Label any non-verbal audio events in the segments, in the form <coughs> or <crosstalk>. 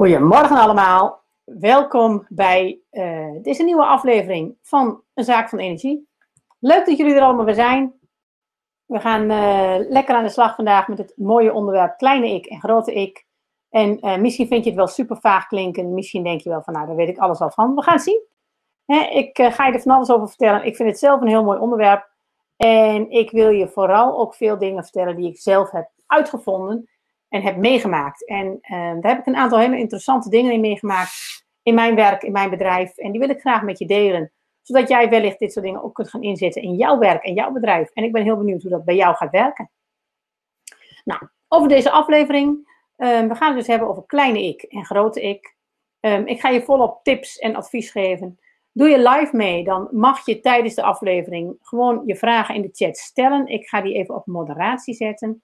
Goedemorgen allemaal. Welkom bij uh, deze nieuwe aflevering van Een Zaak van Energie. Leuk dat jullie er allemaal weer zijn. We gaan uh, lekker aan de slag vandaag met het mooie onderwerp kleine ik en grote ik. En uh, misschien vind je het wel super vaag klinken. Misschien denk je wel van nou, daar weet ik alles al van. We gaan zien. Hè, ik ga je er van alles over vertellen. Ik vind het zelf een heel mooi onderwerp. En ik wil je vooral ook veel dingen vertellen die ik zelf heb uitgevonden en heb meegemaakt. En uh, daar heb ik een aantal hele interessante dingen in meegemaakt in mijn werk, in mijn bedrijf. En die wil ik graag met je delen, zodat jij wellicht dit soort dingen ook kunt gaan inzetten in jouw werk en jouw bedrijf. En ik ben heel benieuwd hoe dat bij jou gaat werken. Nou, over deze aflevering. Um, we gaan het dus hebben over kleine ik en grote ik. Um, ik ga je volop tips en advies geven. Doe je live mee, dan mag je tijdens de aflevering gewoon je vragen in de chat stellen. Ik ga die even op moderatie zetten.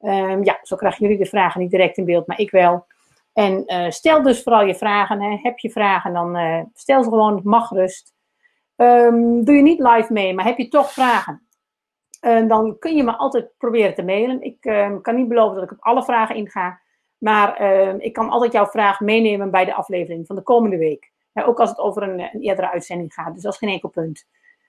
Um, ja, zo krijgen jullie de vragen niet direct in beeld, maar ik wel. En uh, stel dus vooral je vragen. Hè. Heb je vragen, dan uh, stel ze gewoon, mag rust. Um, doe je niet live mee, maar heb je toch vragen? Uh, dan kun je me altijd proberen te mailen. Ik ehm, kan niet beloven dat ik op alle vragen inga. Maar ik kan altijd jouw vraag meenemen bij de aflevering van de komende week. ook als het over een, een eerdere uitzending gaat. Dus dat is geen enkel punt.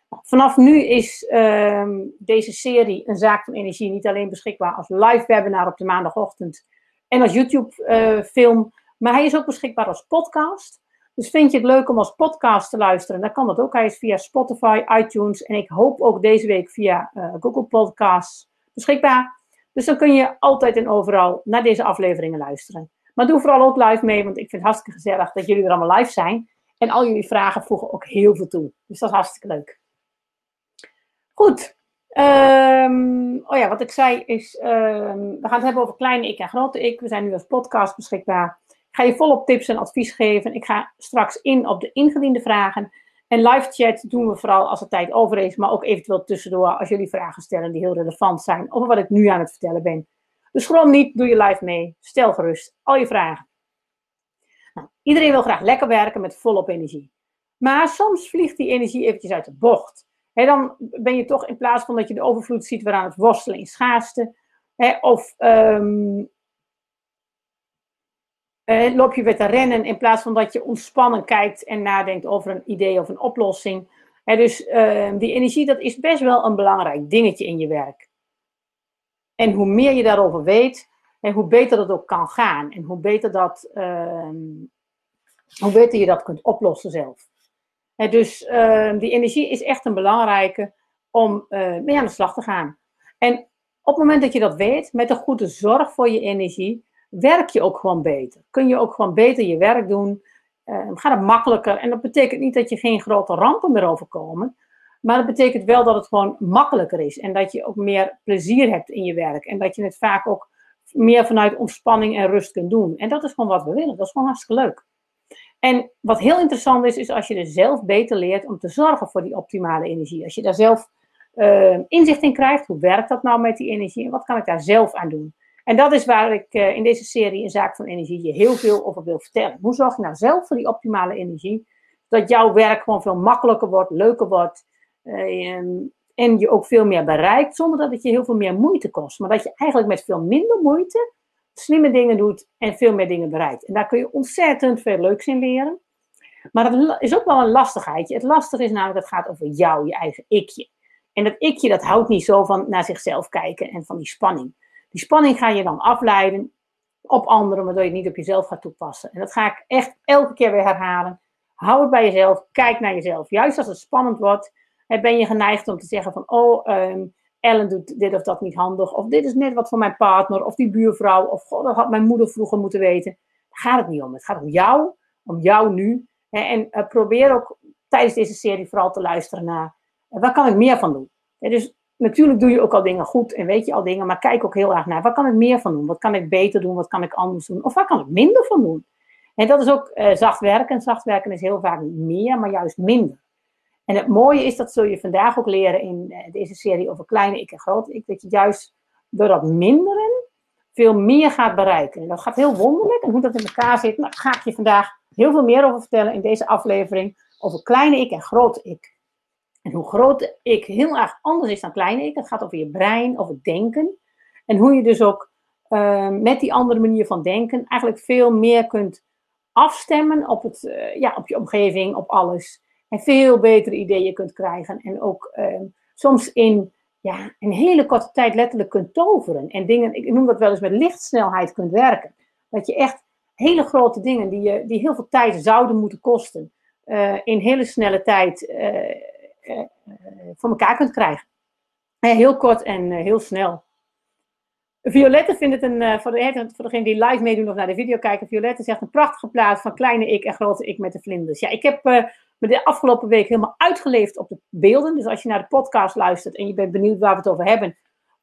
Vanaf nu is ehm, deze serie Een Zaak van Energie niet alleen beschikbaar als live webinar op de maandagochtend en als YouTube-film, uh, maar hij is ook beschikbaar als podcast. Dus vind je het leuk om als podcast te luisteren, dan kan dat ook. Hij is via Spotify, iTunes en ik hoop ook deze week via uh, Google Podcasts beschikbaar. Dus dan kun je altijd en overal naar deze afleveringen luisteren. Maar doe vooral ook live mee, want ik vind het hartstikke gezellig dat jullie er allemaal live zijn. En al jullie vragen voegen ook heel veel toe. Dus dat is hartstikke leuk. Goed. Um, oh ja, wat ik zei is, um, we gaan het hebben over kleine ik en grote ik. We zijn nu als podcast beschikbaar. Ik ga je volop tips en advies geven. Ik ga straks in op de ingediende vragen. En live chat doen we vooral als de tijd over is, maar ook eventueel tussendoor als jullie vragen stellen die heel relevant zijn over wat ik nu aan het vertellen ben. Dus schroom niet, doe je live mee. Stel gerust al je vragen. Nou, iedereen wil graag lekker werken met volop energie. Maar soms vliegt die energie eventjes uit de bocht dan ben je toch in plaats van dat je de overvloed ziet, weer aan het worstelen in schaarste. of um, loop je weer te rennen in plaats van dat je ontspannen kijkt en nadenkt over een idee of een oplossing. dus uh, die energie, dat is best wel een belangrijk dingetje in je werk. En hoe meer je daarover weet, en hoe beter dat ook kan gaan. En hoe beter, dat, uh, hoe beter je dat kunt oplossen zelf dus uh, die energie is echt een belangrijke om uh, mee aan de slag te gaan. En op het moment dat je dat weet, met een goede zorg voor je energie, werk je ook gewoon beter. Kun je ook gewoon beter je werk doen. Uh, gaat het makkelijker. En dat betekent niet dat je geen grote rampen meer overkomen. Maar dat betekent wel dat het gewoon makkelijker is. En dat je ook meer plezier hebt in je werk. En dat je het vaak ook meer vanuit ontspanning en rust kunt doen. En dat is gewoon wat we willen. Dat is gewoon hartstikke leuk. En wat heel interessant is, is als je er zelf beter leert om te zorgen voor die optimale energie. Als je daar zelf uh, inzicht in krijgt, hoe werkt dat nou met die energie en wat kan ik daar zelf aan doen? En dat is waar ik uh, in deze serie, een zaak van energie, je heel veel over wil vertellen. Hoe zorg je nou zelf voor die optimale energie? Dat jouw werk gewoon veel makkelijker wordt, leuker wordt. Uh, en je ook veel meer bereikt, zonder dat het je heel veel meer moeite kost. Maar dat je eigenlijk met veel minder moeite slimme dingen doet en veel meer dingen bereikt. En daar kun je ontzettend veel leuks in leren. Maar dat is ook wel een lastigheidje. Het lastige is namelijk, het gaat over jou, je eigen ikje. En dat ikje, dat houdt niet zo van naar zichzelf kijken en van die spanning. Die spanning ga je dan afleiden op anderen, waardoor je het niet op jezelf gaat toepassen. En dat ga ik echt elke keer weer herhalen. Hou het bij jezelf, kijk naar jezelf. Juist als het spannend wordt, ben je geneigd om te zeggen van, oh, um, Ellen doet dit of dat niet handig. Of dit is net wat voor mijn partner. Of die buurvrouw. Of god, dat had mijn moeder vroeger moeten weten. Daar gaat het niet om. Het gaat om jou. Om jou nu. En uh, probeer ook tijdens deze serie vooral te luisteren naar. Uh, waar kan ik meer van doen? dus natuurlijk doe je ook al dingen goed. En weet je al dingen. Maar kijk ook heel erg naar. Waar kan ik meer van doen? Wat kan ik beter doen? Wat kan ik anders doen? Of waar kan ik minder van doen? En dat is ook uh, zacht werken. Zacht werken is heel vaak meer. Maar juist minder. En het mooie is, dat zul je vandaag ook leren in eh, deze serie over kleine ik en grote ik, dat je juist door dat minderen veel meer gaat bereiken. En dat gaat heel wonderlijk. En hoe dat in elkaar zit, nou, ga ik je vandaag heel veel meer over vertellen in deze aflevering over kleine ik en grote ik. En hoe grote ik heel erg anders is dan kleine ik. Het gaat over je brein, over denken. En hoe je dus ook uh, met die andere manier van denken eigenlijk veel meer kunt afstemmen op, het, eh, ja, op je omgeving, op alles. En veel betere ideeën kunt krijgen. En ook ehm, soms in ja, een hele korte tijd letterlijk kunt toveren. En dingen, ik noem dat wel eens met lichtsnelheid kunt werken. Dat je echt hele grote dingen die, je, die heel veel tijd zouden moeten kosten, uh, in hele snelle tijd uh, uh, voor elkaar kunt krijgen. heel kort en heel snel. Violette vindt het een, voor, de, voor degene die live meedoen of naar de video kijken, Violette zegt een prachtige plaat van kleine ik en grote ik met de vlinders. Ja, ik heb me de afgelopen week helemaal uitgeleefd op de beelden. Dus als je naar de podcast luistert en je bent benieuwd waar we het over hebben,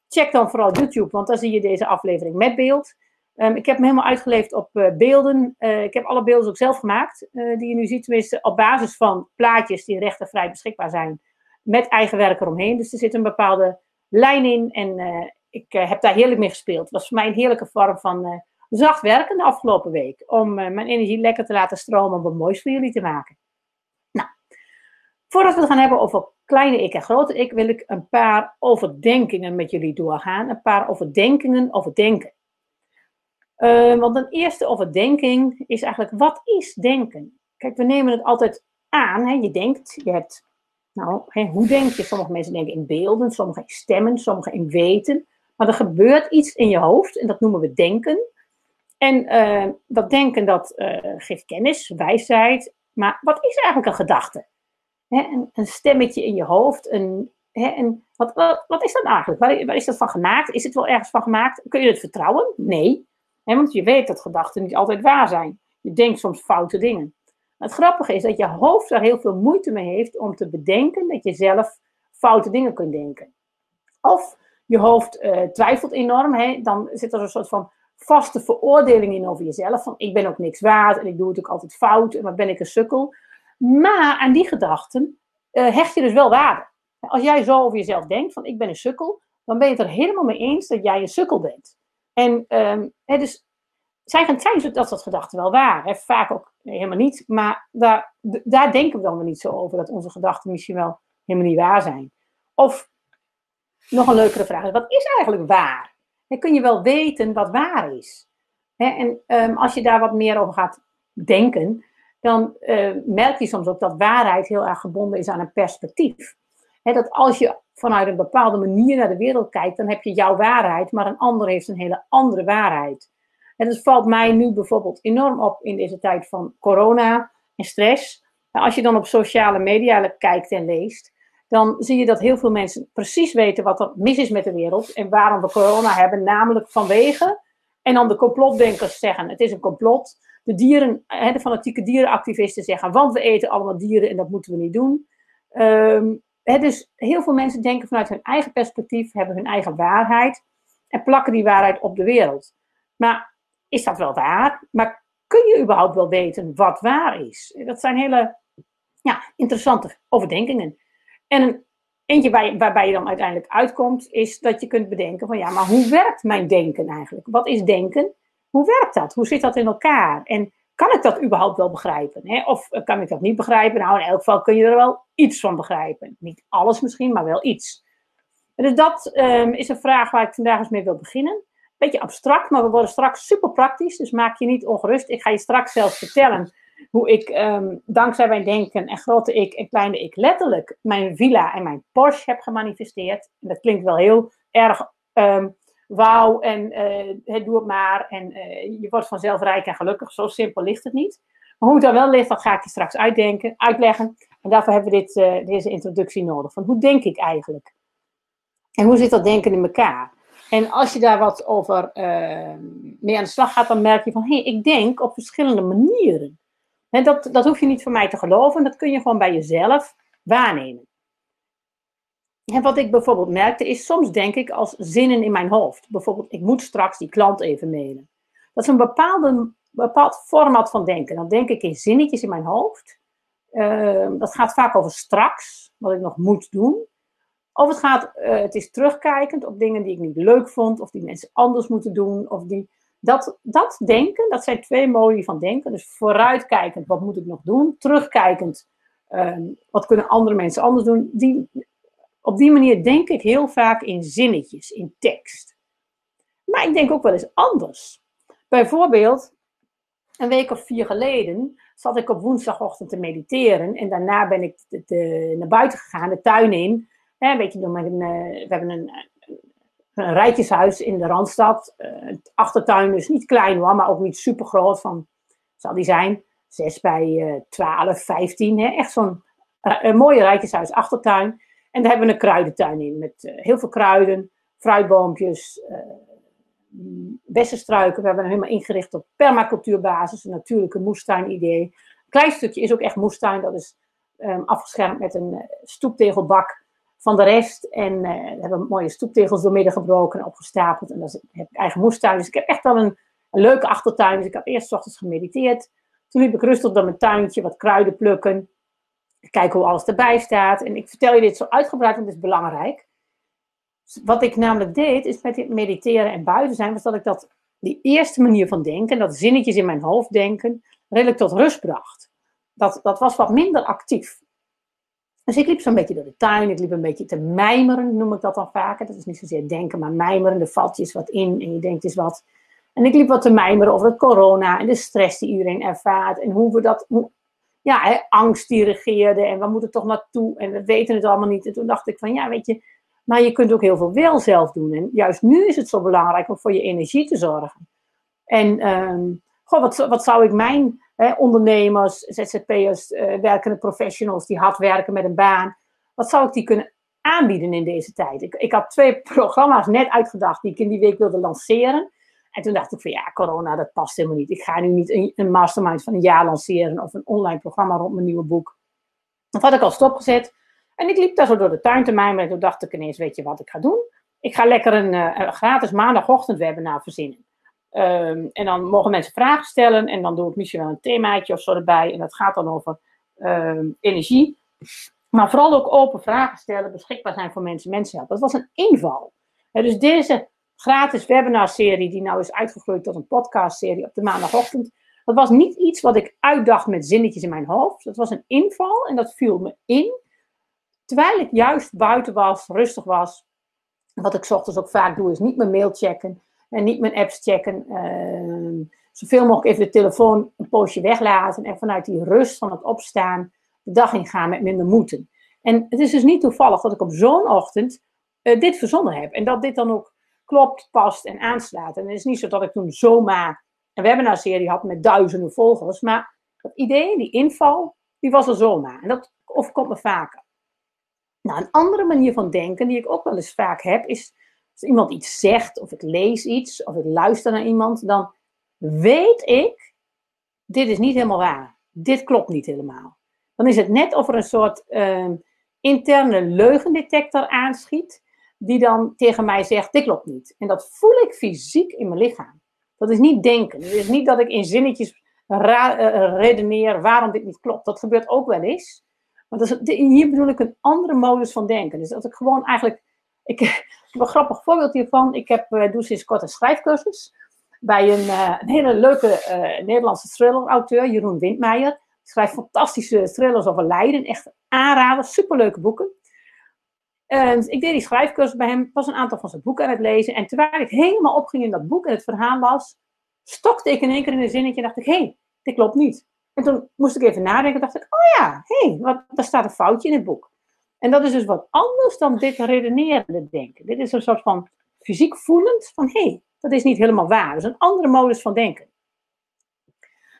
check dan vooral YouTube, want dan zie je deze aflevering met beeld. Um, ik heb me helemaal uitgeleefd op uh, beelden. Uh, ik heb alle beelden ook zelf gemaakt, uh, die je nu ziet, tenminste op basis van plaatjes die rechtenvrij beschikbaar zijn, met eigen werk eromheen. Dus er zit een bepaalde lijn in en ik heb daar heerlijk mee gespeeld. Het was voor mij een heerlijke vorm van zacht werken de afgelopen week, om mijn energie lekker te laten stromen om wat moois voor jullie te maken. Voordat we het gaan hebben over kleine ik en grote ik, wil ik een paar overdenkingen met jullie doorgaan. Een paar overdenkingen over denken. Uh, want een eerste overdenking is eigenlijk, wat is denken? Kijk, we nemen het altijd aan. Hè? Je denkt, je hebt, nou, hè, hoe denk je? Sommige mensen denken in beelden, sommigen in stemmen, sommigen in weten. Maar er gebeurt iets in je hoofd en dat noemen we denken. En uh, dat denken, dat uh, geeft kennis, wijsheid. Maar wat is eigenlijk een gedachte? Hè? Een, stemmetje in je hoofd. Een, hè? Wat, wat, is dat eigenlijk? Waar, waar is dat van gemaakt? Is het wel ergens van gemaakt? Kun je het vertrouwen? Nee want je weet dat gedachten niet altijd waar zijn. Je denkt soms foute dingen. Het grappige is dat je hoofd er heel veel moeite mee heeft om te bedenken dat je zelf foute dingen kunt denken. Of je hoofd uh, twijfelt enorm, hè? dan zit er een soort van vaste veroordeling in over jezelf. Van ik ben ook niks waard en ik doe het ook altijd fout en wat ben ik een sukkel. Maar aan die gedachten uh, hecht je dus wel waarde. Als jij zo over jezelf denkt, van ik ben een sukkel, dan ben je het er helemaal mee eens dat jij een sukkel bent. En um, dus zijn, zijn dat soort gedachten wel waar. Hè? Vaak ook helemaal niet. Maar daar, daar denken we dan wel niet zo over. Dat onze gedachten misschien wel helemaal niet waar zijn. Of nog een leukere vraag. Wat is eigenlijk waar? Kun je wel weten wat waar is. Hè? En um, als je daar wat meer over gaat denken. Dan uh, merk je soms ook dat waarheid heel erg gebonden is aan een perspectief. Dat als je vanuit een bepaalde manier naar de wereld kijkt, dan heb je jouw waarheid, maar een ander heeft een hele andere waarheid. En dat valt mij nu bijvoorbeeld enorm op in deze tijd van corona en stress. Als je dan op sociale media kijkt en leest, dan zie je dat heel veel mensen precies weten wat er mis is met de wereld en waarom we corona hebben, namelijk vanwege. En dan de complotdenkers zeggen: het is een complot. De dieren, de fanatieke dierenactivisten zeggen: want we eten allemaal dieren en dat moeten we niet doen. Um, dus heel veel mensen denken vanuit hun eigen perspectief, hebben hun eigen waarheid en plakken die waarheid op de wereld. Maar is dat wel waar? Maar kun je überhaupt wel weten wat waar is? Dat zijn hele ja, interessante overdenkingen. En een, eentje waar, waarbij je dan uiteindelijk uitkomt, is dat je kunt bedenken van ja, maar hoe werkt mijn denken eigenlijk? Wat is denken? Hoe werkt dat? Hoe zit dat in elkaar? En kan ik dat überhaupt wel begrijpen? Hè? Of eh, kan ik dat niet begrijpen? Nou, in elk geval kun je er wel iets van begrijpen. Niet alles misschien, maar wel iets. Dus dat um, is een vraag waar ik vandaag eens mee wil beginnen. Beetje abstract, maar we worden straks super praktisch. Dus maak je niet ongerust. Ik ga je straks zelfs vertellen hoe ik um, dankzij mijn denken en grote ik en kleine ik letterlijk mijn villa en mijn Porsche heb gemanifesteerd. Dat klinkt wel heel erg um, wauw en uh, doe het maar en uh, je wordt vanzelf rijk en gelukkig. Zo simpel ligt het niet. Maar hoe het dan wel ligt, dat ga ik je straks uitdenken, uitleggen. En daarvoor hebben we dit, uh, deze introductie nodig. Van hoe denk ik eigenlijk? En hoe zit dat denken in elkaar? En als je daar wat over mee aan de slag gaat, dan merk je van hé, hey, ik denk op verschillende manieren. En dat, dat hoef je niet van mij te geloven, dat kun je gewoon bij jezelf waarnemen. En wat ik bijvoorbeeld merkte is, soms denk ik als zinnen in mijn hoofd. Bijvoorbeeld, ik moet straks die klant even mailen. Dat is een bepaalde, bepaald format van denken. Dan denk ik in zinnetjes in mijn hoofd. Uh, dat gaat vaak over straks, wat ik nog moet doen. Of het gaat, uh, het is terugkijkend op dingen die ik niet leuk vond, of die mensen anders moeten doen. Of die, dat, dat denken, dat zijn twee modi van denken. Dus vooruitkijkend, wat moet ik nog doen? Terugkijkend, uh, wat kunnen andere mensen anders doen? Die, op die manier denk ik heel vaak in zinnetjes, in tekst. Maar ik denk ook wel eens anders. Bijvoorbeeld, een week of vier geleden zat ik op woensdagochtend te mediteren. En daarna ben ik naar buiten gegaan, de tuin in. Hè, weet je, een, we hebben een, een rijtjeshuis in de Randstad. Uh, achtertuin is niet klein maar ook niet super groot. Van, zal die zijn? 6 bij uh, 12, 15. Hè? Echt zo'n uh, mooie rijtjeshuis achtertuin. En daar hebben we een kruidentuin in met uh, heel veel kruiden, fruitboompjes, bessenstruiken. We hebben hem helemaal ingericht op permacultuurbasis, een natuurlijke moestuin-idee. Een klein stukje is ook echt moestuin, dat is um, afgeschermd met een stoeptegelbak van de rest. En uh, we hebben mooie stoeptegels doormidden gebroken en opgestapeld. En dan heb ik eigen moestuin. Dus ik heb echt wel een, leuke achtertuin. Dus ik heb eerst s ochtends gemediteerd. Toen liep ik rustig door mijn tuintje, wat kruiden plukken. Kijken hoe alles erbij staat. En ik vertel je dit zo uitgebreid, want het is belangrijk. Wat ik namelijk deed, is met dit mediteren en buiten zijn, was dat ik dat, die eerste manier van denken, dat zinnetjes in mijn hoofd denken, redelijk tot rust bracht. Dat, dat was wat minder actief. Dus ik liep zo'n beetje door de tuin, ik liep een beetje te mijmeren, noem ik dat dan vaker. Dat is niet zozeer denken, maar mijmeren. Er valt eens wat in en je denkt eens wat. En ik liep wat te mijmeren over het corona en de stress die iedereen ervaart. En hoe we dat, ja, hè, angst die regeerde en waar moet het toch naartoe? En we weten het allemaal niet. En toen dacht ik van, ja, weet je, maar je kunt ook heel veel wel zelf doen. En juist nu is het zo belangrijk om voor je energie te zorgen. En um, goh, wat, wat zou ik mijn ondernemers, ZZP'ers, uh, werkende professionals die hard werken met een baan. Wat zou ik die kunnen aanbieden in deze tijd? Ik, ik had twee programma's net uitgedacht die ik in die week wilde lanceren. En toen dacht ik van ja, corona, dat past helemaal niet. Ik ga nu niet een, mastermind van een jaar lanceren of een online programma rond mijn nieuwe boek. Dat had ik al stopgezet. En ik liep daar zo door de tuin te mijmeren. En toen dacht ik ineens, weet je wat ik ga doen? Ik ga lekker een, een gratis maandagochtend webinar verzinnen. Um, en dan mogen mensen vragen stellen en dan doe ik misschien wel een themaatje of zo erbij. En dat gaat dan over um, energie. Maar vooral ook open vragen stellen, beschikbaar zijn voor mensen, mensen helpen. Dat was een inval. Ja, dus deze gratis webinarserie, die nou is uitgegroeid tot een podcastserie op de maandagochtend. Dat was niet iets wat ik uitdacht met zinnetjes in mijn hoofd. Dat was een inval en dat viel me in. Terwijl ik juist buiten was, rustig was. Wat ik ochtends ook vaak doe, is niet mijn mail checken. En niet mijn apps checken. Uh, zoveel mogelijk even de telefoon een poosje weglaten. En vanuit die rust van het opstaan de dag ingaan met minder moeten. En het is dus niet toevallig dat ik op zo'n ochtend uh, dit verzonnen heb. En dat dit dan ook klopt, past en aanslaat. En het is niet zo dat ik toen zomaar een webinarserie had met duizenden volgers. Maar dat idee, die inval, die was er zomaar. En dat overkomt me vaker. Nou, een andere manier van denken, die ik ook wel eens vaak heb, is als iemand iets zegt, of ik lees iets, of ik luister naar iemand, dan weet ik, dit is niet helemaal waar. Dit klopt niet helemaal. Dan is het net of er een soort uh, interne leugendetector aanschiet, die dan tegen mij zegt, dit klopt niet. En dat voel ik fysiek in mijn lichaam. Dat is niet denken. Het is niet dat ik in zinnetjes ra- uh, redeneer waarom dit niet klopt. Dat gebeurt ook wel eens. Maar dat is, hier bedoel ik een andere modus van denken. Dus dat ik gewoon eigenlijk ik, heb <laughs> een grappig voorbeeld hiervan. Ik heb, uh, doe sinds kort een schrijfcursus bij een, een hele leuke Nederlandse thriller-auteur, Jeroen Windmeijer. Schrijft fantastische thrillers over Leiden. Echt aanraden, superleuke boeken. En ik deed die schrijfcursus bij hem, was een aantal van zijn boeken aan het lezen. En terwijl ik helemaal opging in dat boek en het verhaal las, stokte ik in één keer in een zinnetje en dacht ik, hé, hey, dit klopt niet. En toen moest ik even nadenken dacht ik, oh ja, hé, hey, wat, daar staat een foutje in het boek. En dat is dus wat anders dan dit redenerende denken. Dit is een soort van fysiek voelend van hé, hey, dat is niet helemaal waar. Dat is een andere modus van denken.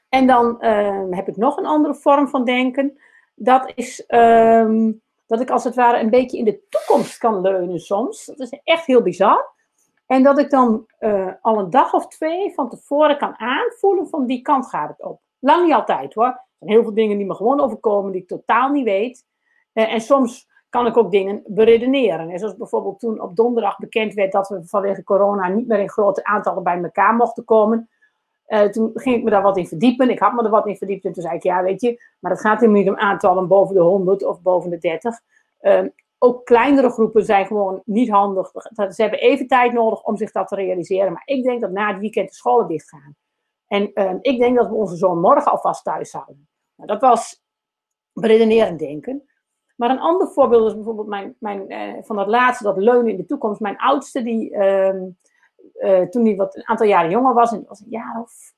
En dan uh, heb ik nog een andere vorm van denken. Dat is uh, dat ik als het ware een beetje in de toekomst kan leunen soms. Dat is echt heel bizar. En dat ik dan uh, al een dag of twee van tevoren kan aanvoelen van die kant gaat het op. Lang niet altijd hoor. Er zijn heel veel dingen die me gewoon overkomen die ik totaal niet weet. Uh, en soms kan ik ook dingen beredeneren. En zoals bijvoorbeeld toen op donderdag bekend werd dat we vanwege corona niet meer in grote aantallen bij elkaar mochten komen. Uh, toen ging ik me daar wat in verdiepen. Ik had me er wat in verdiept. En toen zei ik, ja, weet je, maar het gaat helemaal niet om aantallen boven de 100 of boven de 30. Uh, ehm, ook kleinere groepen zijn gewoon niet handig. Ze hebben even tijd nodig om zich dat te realiseren. Maar ik denk dat na het weekend de scholen dicht gaan. En uh, ik denk dat we onze zoon morgen alvast thuis houden. Nou, dat was beredenerend denken. Maar een ander voorbeeld is bijvoorbeeld mijn, mijn, uh, van dat laatste, dat leunen in de toekomst. Mijn oudste, die uh, toen hij wat een aantal jaren jonger was, en was een jaar of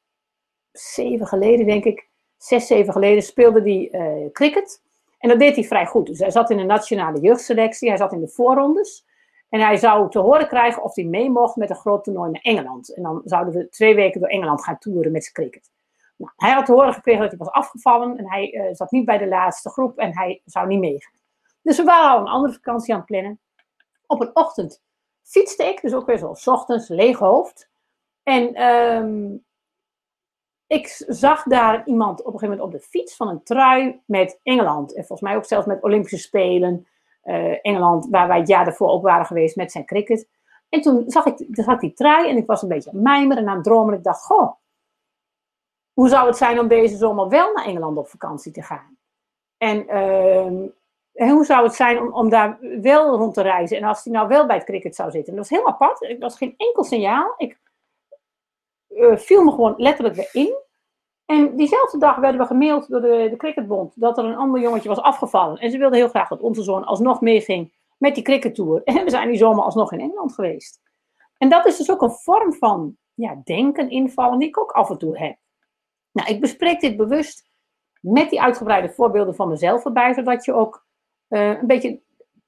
zeven geleden, denk ik, zes, zeven geleden, speelde hij uh, cricket. En dat deed hij vrij goed. Dus hij zat in de nationale jeugdselectie, hij zat in de voorrondes. En hij zou te horen krijgen of hij mee mocht met een groot toernooi naar Engeland. En dan zouden we twee weken door Engeland gaan toeren met zijn cricket. Nou, hij had te horen gekregen dat hij was afgevallen en hij uh, zat niet bij de laatste groep en hij zou niet meegaan. Dus we waren al een andere vakantie aan het plannen. Op een ochtend fietste ik, dus ook weer zo, ochtends, leeg hoofd. En um, ik zag daar iemand op een gegeven moment op de fiets van een trui met Engeland. En volgens mij ook zelfs met Olympische Spelen. Uh, Engeland, waar wij het jaar daarvoor ook waren geweest met zijn cricket. En toen zag ik, zag die trui en ik was een beetje aan mijmeren en aan het dromen. Ik dacht, goh, hoe zou het zijn om deze zomer wel naar Engeland op vakantie te gaan? En, uh, en hoe zou het zijn om, om, daar wel rond te reizen? En als hij nou wel bij het cricket zou zitten. dat was heel apart. Er was geen enkel signaal. Ik uh, viel me gewoon letterlijk weer in. En diezelfde dag werden we gemaild door de, de Cricketbond dat er een ander jongetje was afgevallen. En ze wilden heel graag dat onze zoon alsnog meeging met die crickettour. En we zijn die zomer alsnog in Engeland geweest. En dat is dus ook een vorm van ja, denken, invallen, die ik ook af en toe heb. Nou, ik bespreek dit bewust met die uitgebreide voorbeelden van mezelf erbij, zodat je ook een beetje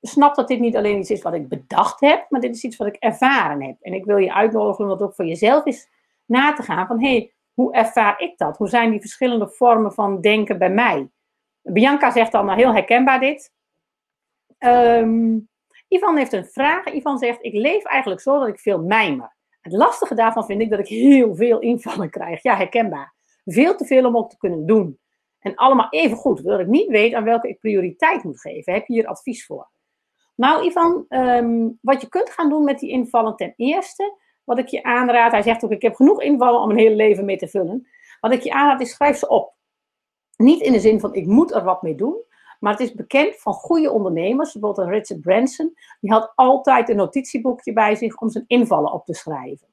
snapt dat dit niet alleen iets is wat ik bedacht heb, maar dit is iets wat ik ervaren heb. En ik wil je uitnodigen om dat ook voor jezelf eens na te gaan van, hé, hey, hoe ervaar ik dat? Hoe zijn die verschillende vormen van denken bij mij? Bianca zegt dan, nou heel herkenbaar dit. Um, Ivan heeft een vraag. Ivan zegt, ik leef eigenlijk zo dat ik veel mijmer. Het lastige daarvan vind ik dat ik heel veel invallen krijg. Ja, herkenbaar. Veel te veel om ook te kunnen doen. En allemaal even goed, dat ik niet weet aan welke ik prioriteit moet geven. Heb je hier advies voor? Nou, Ivan, um, wat je kunt gaan doen met die invallen ten eerste, wat ik je aanraad, hij zegt ook, ik heb genoeg invallen om een hele leven mee te vullen. Wat ik je aanraad is, schrijf ze op. Niet in de zin van, ik moet er wat mee doen. Maar het is bekend van goede ondernemers, bijvoorbeeld Richard Branson. Die had altijd een notitieboekje bij zich om zijn invallen op te schrijven.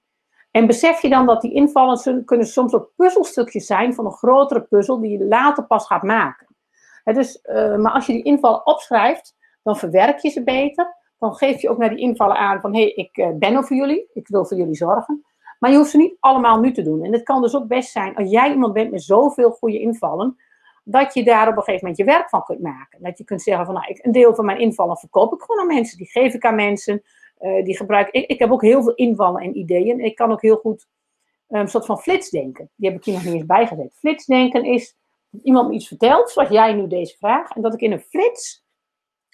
En besef je dan dat die invallen kunnen soms ook puzzelstukjes zijn van een grotere puzzel die je later pas gaat maken. dus, uh, maar als je die invallen opschrijft, dan verwerk je ze beter dan geef je ook naar die invallen aan van hé, hey, ik eh, ben er voor jullie, ik wil voor jullie zorgen. Maar je hoeft ze niet allemaal nu te doen. En het kan dus ook best zijn, als jij iemand bent met zoveel goede invallen, dat je daar op een gegeven moment je werk van kunt maken. Dat je kunt zeggen van nou, ik, een deel van mijn invallen verkoop ik gewoon aan mensen, die geef ik aan mensen, uh, die gebruik ik. Ik heb ook heel veel invallen en ideeën. Ik kan ook heel goed een soort van flitsdenken. Die heb ik hier nog niet eens bijgezet. Flitsdenken is dat iemand me iets vertelt, zoals jij nu deze vraag, en dat ik in een flits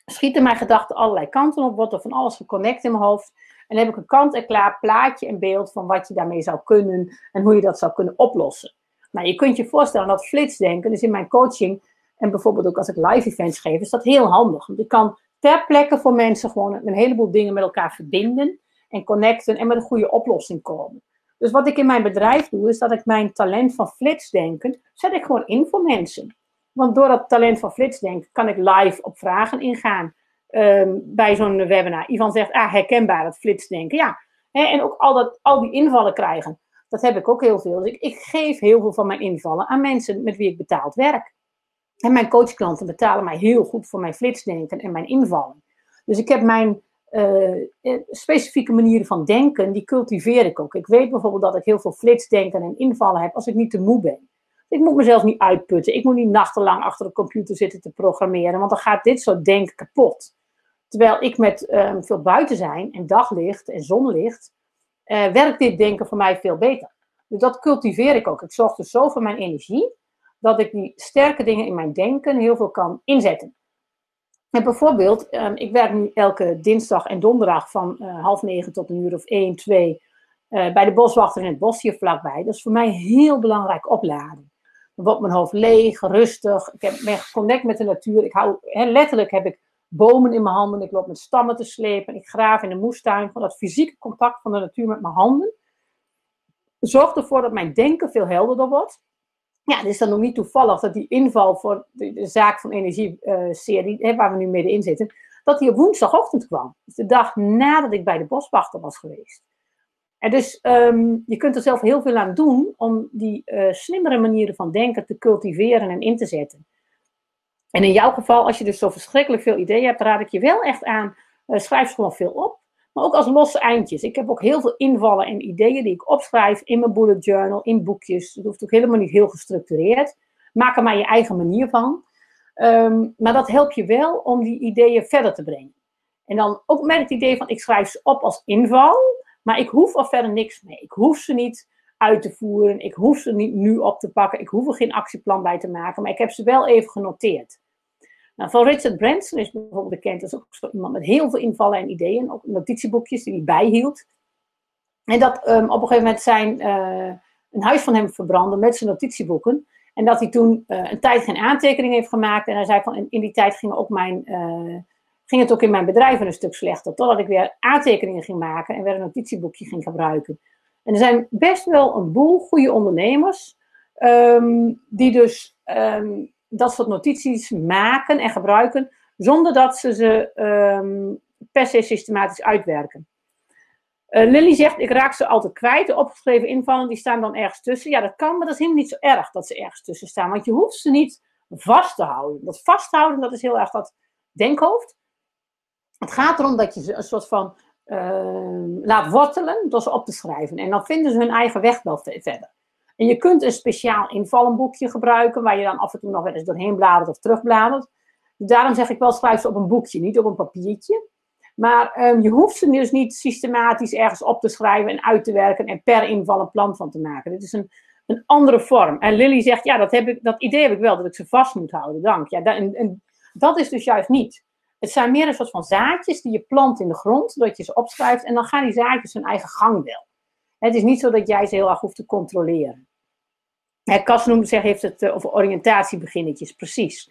schieten mijn gedachten allerlei kanten op, wordt er van alles geconnect in mijn hoofd. En dan heb ik een kant-en-klaar plaatje en beeld van wat je daarmee zou kunnen en hoe je dat zou kunnen oplossen. Nou, je kunt je voorstellen dat flitsdenken, dus in mijn coaching en bijvoorbeeld ook als ik live events geef, is dat heel handig. Want ik kan ter plekke voor mensen gewoon een heleboel dingen met elkaar verbinden en connecten en met een goede oplossing komen. Dus wat ik in mijn bedrijf doe, is dat ik mijn talent van flitsdenken zet ik gewoon in voor mensen. Want door dat talent van flitsdenken kan ik live op vragen ingaan um, bij zo'n webinar. Ivan zegt, ah, herkenbaar dat flitsdenken. Ja, en ook al, dat, al die invallen krijgen. Dat heb ik ook heel veel. Dus ik, ik geef heel veel van mijn invallen aan mensen met wie ik betaald werk. En mijn coachklanten betalen mij heel goed voor mijn flitsdenken en mijn invallen. Dus ik heb mijn uh, specifieke manieren van denken, die cultiveer ik ook. Ik weet bijvoorbeeld dat ik heel veel flitsdenken en invallen heb als ik niet te moe ben. Ik moet mezelf niet uitputten. Ik moet niet nachtenlang achter de computer zitten te programmeren, want dan gaat dit soort denken kapot. Terwijl ik met um, veel buiten zijn en daglicht en zonlicht, uh, werkt dit denken voor mij veel beter. Dus dat cultiveer ik ook. Ik zorg dus zo voor mijn energie, dat ik die sterke dingen in mijn denken heel veel kan inzetten. En bijvoorbeeld, um, ik werk nu elke dinsdag en donderdag van uh, half negen tot een uur of één, twee uh, bij de boswachter in het bos hier vlakbij. Dat is voor mij heel belangrijk opladen. Dan wordt mijn hoofd leeg, rustig. Ik heb, ben geconnect met de natuur. Ik hou, letterlijk heb ik bomen in mijn handen. Ik loop met stammen te slepen. Ik graaf in de moestuin. Van dat fysieke contact van de natuur met mijn handen. Zorgt ervoor dat mijn denken veel helderder wordt. Ja, het is dan nog niet toevallig dat die inval voor de, zaak van energie-serie, uh, waar we nu middenin zitten, dat die op woensdagochtend kwam. Dus de dag nadat ik bij de boswachter was geweest. En dus um, je kunt er zelf heel veel aan doen om die uh, slimmere manieren van denken te cultiveren en in te zetten. En in jouw geval, als je dus zo verschrikkelijk veel ideeën hebt, raad ik je wel echt aan, uh, schrijf ze gewoon veel op. maar ook als losse eindjes. Ik heb ook heel veel invallen en ideeën die ik opschrijf in mijn bullet journal, in boekjes. Het hoeft ook helemaal niet heel gestructureerd. Maak er maar je eigen manier van. Ehm, maar dat helpt je wel om die ideeën verder te brengen. En dan ook met het idee van ik schrijf ze op als inval, maar ik hoef er verder niks mee. Ik hoef ze niet uit te voeren, ik hoef ze niet nu op te pakken, ik hoef er geen actieplan bij te maken, maar ik heb ze wel even genoteerd. Nou, van Richard Branson is bijvoorbeeld bekend als ook zo iemand met heel veel invallen en ideeën, ook notitieboekjes die hij bijhield. En dat um, op een gegeven moment zijn, uh, een huis van hem verbrandde met zijn notitieboeken. En dat hij toen uh, een tijd geen aantekening heeft gemaakt. En hij zei van, in, die tijd ging, ook mijn, uh, ging het ook in mijn bedrijf een stuk slechter. Totdat ik weer aantekeningen ging maken en weer een notitieboekje ging gebruiken. En er zijn best wel een boel goede ondernemers. Um, die dus um, dat soort notities maken en gebruiken. Zonder dat ze ze um, per se systematisch uitwerken. Uh, Lily zegt, ik raak ze altijd kwijt. De opgeschreven invallen, die staan dan ergens tussen. Ja, dat kan, maar dat is helemaal niet zo erg dat ze ergens tussen staan. Want je hoeft ze niet vast te houden. Dat vasthouden, dat is heel erg dat denkhoofd. Het gaat erom dat je ze een soort van uh, laat wortelen door ze op te schrijven. En dan vinden ze hun eigen weg wel verder. En je kunt een speciaal invallenboekje gebruiken, waar je dan af en toe nog wel eens doorheen bladert of terugbladert. Daarom zeg ik wel, schrijf ze op een boekje, niet op een papiertje. Maar um, je hoeft ze dus niet systematisch ergens op te schrijven en uit te werken en per inval een plan van te maken. Dit is een, een andere vorm. En Lily zegt, ja, dat, heb ik, dat idee heb ik wel, dat ik ze vast moet houden, dank. Ja, dat, en, dat is dus juist niet. Het zijn meer een soort van zaadjes die je plant in de grond, doordat je ze opschrijft en dan gaan die zaadjes hun eigen gang wel. Het is niet zo dat jij ze heel erg hoeft te controleren. Cas noemde zich, heeft het uh, over oriëntatiebeginnetjes, precies.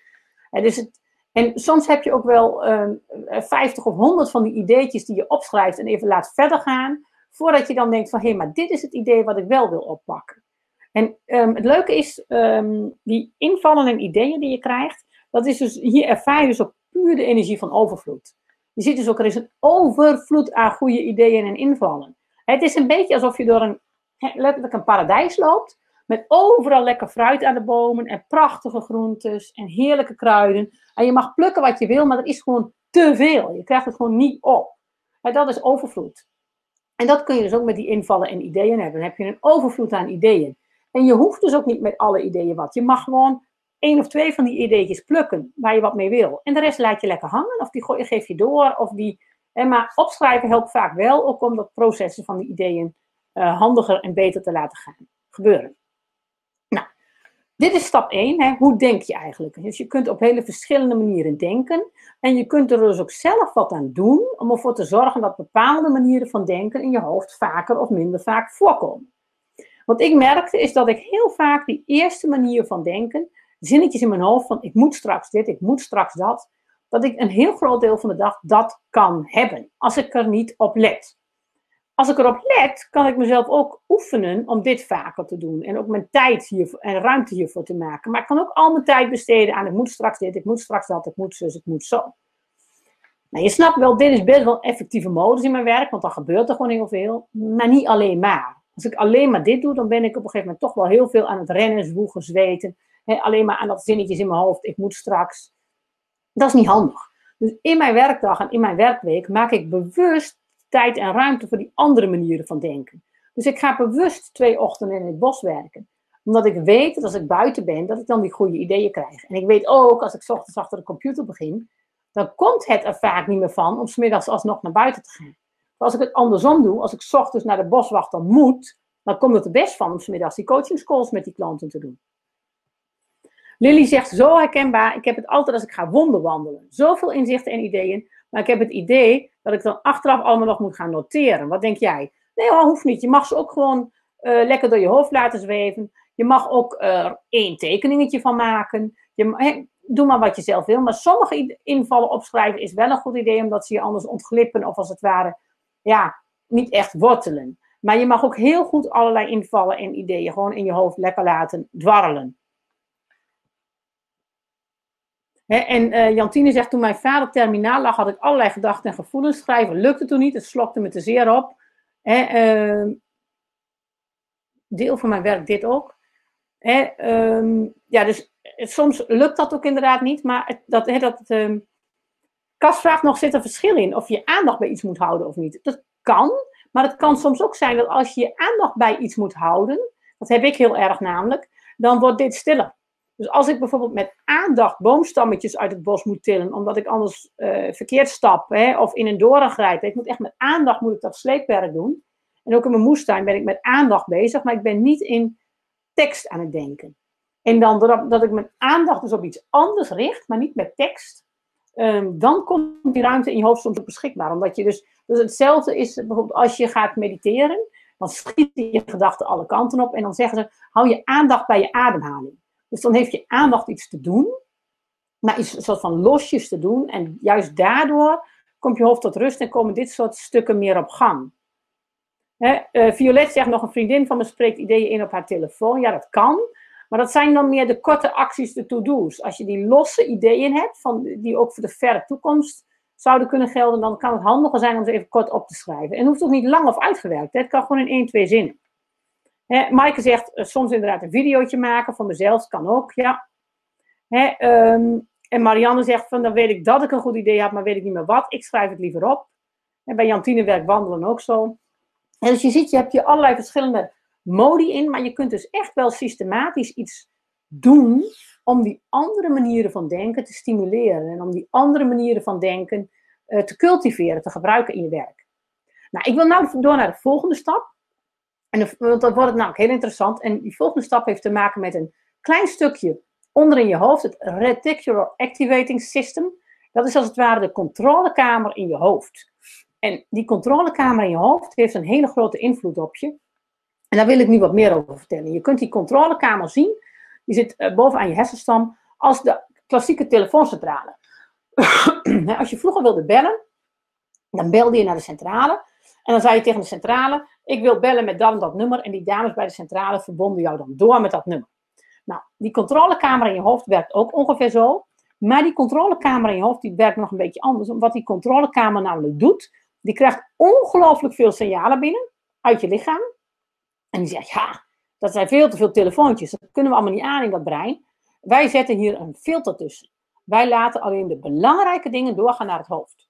dus het, en soms heb je ook wel um, 50 of 100 van die ideetjes die je opschrijft en even laat verder gaan, voordat je dan denkt van hé, maar dit is het idee wat ik wel wil oppakken. En um, het leuke is, um, die invallen en ideeën die je krijgt, dat is dus, hier ervaar je dus ook puur de energie van overvloed. Je ziet dus ook, er is een overvloed aan goede ideeën en invallen. Het is een beetje alsof je door een, letterlijk een paradijs loopt. Met overal lekker fruit aan de bomen en prachtige groentes en heerlijke kruiden. En je mag plukken wat je wil, maar dat is gewoon te veel. Je krijgt het gewoon niet op. En dat is overvloed. En dat kun je dus ook met die invallen en ideeën hebben. Dan heb je een overvloed aan ideeën. En je hoeft dus ook niet met alle ideeën wat. Je mag gewoon één of twee van die ideetjes plukken waar je wat mee wil. En de rest laat je lekker hangen of die geef je door. Of die, maar opschrijven helpt vaak wel ook om dat processen van die ideeën uh, handiger en beter te laten gaan gebeuren. Nou, dit is stap 1. Hè. Hoe denk je eigenlijk? Dus je kunt op hele verschillende manieren denken. En je kunt er dus ook zelf wat aan doen om ervoor te zorgen dat bepaalde manieren van denken in je hoofd vaker of minder vaak voorkomen. Wat ik merkte is dat ik heel vaak die eerste manier van denken, zinnetjes in mijn hoofd van ik moet straks dit, ik moet straks dat, dat ik een heel groot deel van de dag dat kan hebben, als ik er niet op let. Als ik erop let, kan ik mezelf ook oefenen om dit vaker te doen. En ook mijn tijd hiervoor en ruimte hiervoor te maken. Maar ik kan ook al mijn tijd besteden aan ik moet straks dit, ik moet straks dat, ik moet zus, ik moet zo. Nou, je snapt wel, dit is best wel effectieve modus in mijn werk, want dan gebeurt er gewoon heel veel. Maar niet alleen maar. Als ik alleen maar dit doe, dan ben ik op een gegeven moment toch wel heel veel aan het rennen, zwoegen, zweten. alleen maar aan dat zinnetjes in mijn hoofd, ik moet straks. Dat is niet handig. Dus in mijn werkdag en in mijn werkweek maak ik bewust tijd en ruimte voor die andere manieren van denken. Dus ik ga bewust twee ochtenden in het bos werken. Omdat ik weet dat als ik buiten ben, dat ik dan die goede ideeën krijg. En ik weet ook, als ik ochtends achter de computer begin, dan komt het er vaak niet meer van om smiddags alsnog naar buiten te gaan. Maar als ik het andersom doe, als ik ochtends naar de boswachter moet, dan komt het er best van om smiddags die coachingscalls met die klanten te doen. Lily zegt zo herkenbaar, ik heb het altijd als ik ga wonderwandelen. Zoveel inzichten en ideeën, maar ik heb het idee dat ik dan achteraf allemaal nog moet gaan noteren. Wat denk jij? Nee hoor, hoeft niet. Je mag ze ook gewoon uh, lekker door je hoofd laten zweven. Je mag ook er uh, één tekeningetje van maken. Je, doe maar wat je zelf wil. Maar sommige invallen opschrijven is wel een goed idee, omdat ze je anders ontglippen of als het ware, ja, niet echt wortelen. Maar je mag ook heel goed allerlei invallen en ideeën gewoon in je hoofd lekker laten dwarrelen en uh, Jantine zegt, toen mijn vader terminaal lag, had ik allerlei gedachten en gevoelens. Schrijven lukte toen niet, het slokte me te zeer op. uh, deel van mijn werk dit ook. uh, ja, dus soms lukt dat ook inderdaad niet, maar dat, dat um, Kas vraagt nog, zit er verschil in of je aandacht bij iets moet houden of niet? Dat kan, maar het kan soms ook zijn dat als je je aandacht bij iets moet houden, dat heb ik heel erg namelijk, dan wordt dit stiller. Dus als ik bijvoorbeeld met aandacht boomstammetjes uit het bos moet tillen, omdat ik anders uh, verkeerd stap hè, of in een doorn grijp, ik moet echt met aandacht moet ik dat sleepwerk doen. En ook in mijn moestuin ben ik met aandacht bezig, maar ik ben niet in tekst aan het denken. En dan dat, dat ik mijn aandacht dus op iets anders richt, maar niet met tekst, um, dan komt die ruimte in je hoofd soms ook beschikbaar. Omdat je dus, dus hetzelfde is bijvoorbeeld als je gaat mediteren, dan schieten je gedachten alle kanten op en dan zeggen ze, hou je aandacht bij je ademhaling. Dus dan heeft je aandacht iets te doen, maar iets soort van losjes te doen. En juist daardoor komt je hoofd tot rust en komen dit soort stukken meer op gang. Hè, uh, Violet zegt nog, een vriendin van me spreekt ideeën in op haar telefoon. Ja, dat kan. Maar dat zijn dan meer de korte acties, de to-do's. Als je die losse ideeën hebt, van, die ook voor de verre toekomst zouden kunnen gelden, dan kan het handiger zijn om ze even kort op te schrijven. En het hoeft ook niet lang of uitgewerkt. Het kan gewoon in één, twee zinnen. Hè, Maaike zegt uh, soms inderdaad een videootje maken van mezelf, kan ook, ja. Um, en Marianne zegt van dan weet ik dat ik een goed idee heb, maar weet ik niet meer wat. Ik schrijf het liever op. En bij Jantine werkt wandelen ook zo. En dus je ziet, je hebt hier allerlei verschillende modi in, maar je kunt dus echt wel systematisch iets doen om die andere manieren van denken te stimuleren en om die andere manieren van denken uh, te cultiveren, te gebruiken in je werk. Nou, ik wil nou door naar de volgende stap. En want dan wordt het namelijk heel interessant. En die volgende stap heeft te maken met een klein stukje onder in je hoofd, het Reticular Activating System. Dat is als het ware de controlekamer in je hoofd. En die controlekamer in je hoofd heeft een hele grote invloed op je. En daar wil ik nu wat meer over vertellen. Je kunt die controlekamer zien. Die zit uh, bovenaan je hersenstam als de klassieke telefooncentrale. <coughs> als je vroeger wilde bellen, dan belde je naar de centrale. En dan zei je tegen de centrale, ik wil bellen met dat en dat nummer. En die dames bij de centrale verbonden jou dan door met dat nummer. Nou, die controlekamer in je hoofd werkt ook ongeveer zo. Maar die controlekamer in je hoofd die werkt nog een beetje anders. Wat die controlekamer namelijk doet, die krijgt ongelooflijk veel signalen binnen uit je lichaam. En die zegt, ja, dat zijn veel te veel telefoontjes. Dat kunnen we allemaal niet aan in dat brein. Wij zetten hier een filter tussen. Wij laten alleen de belangrijke dingen doorgaan naar het hoofd.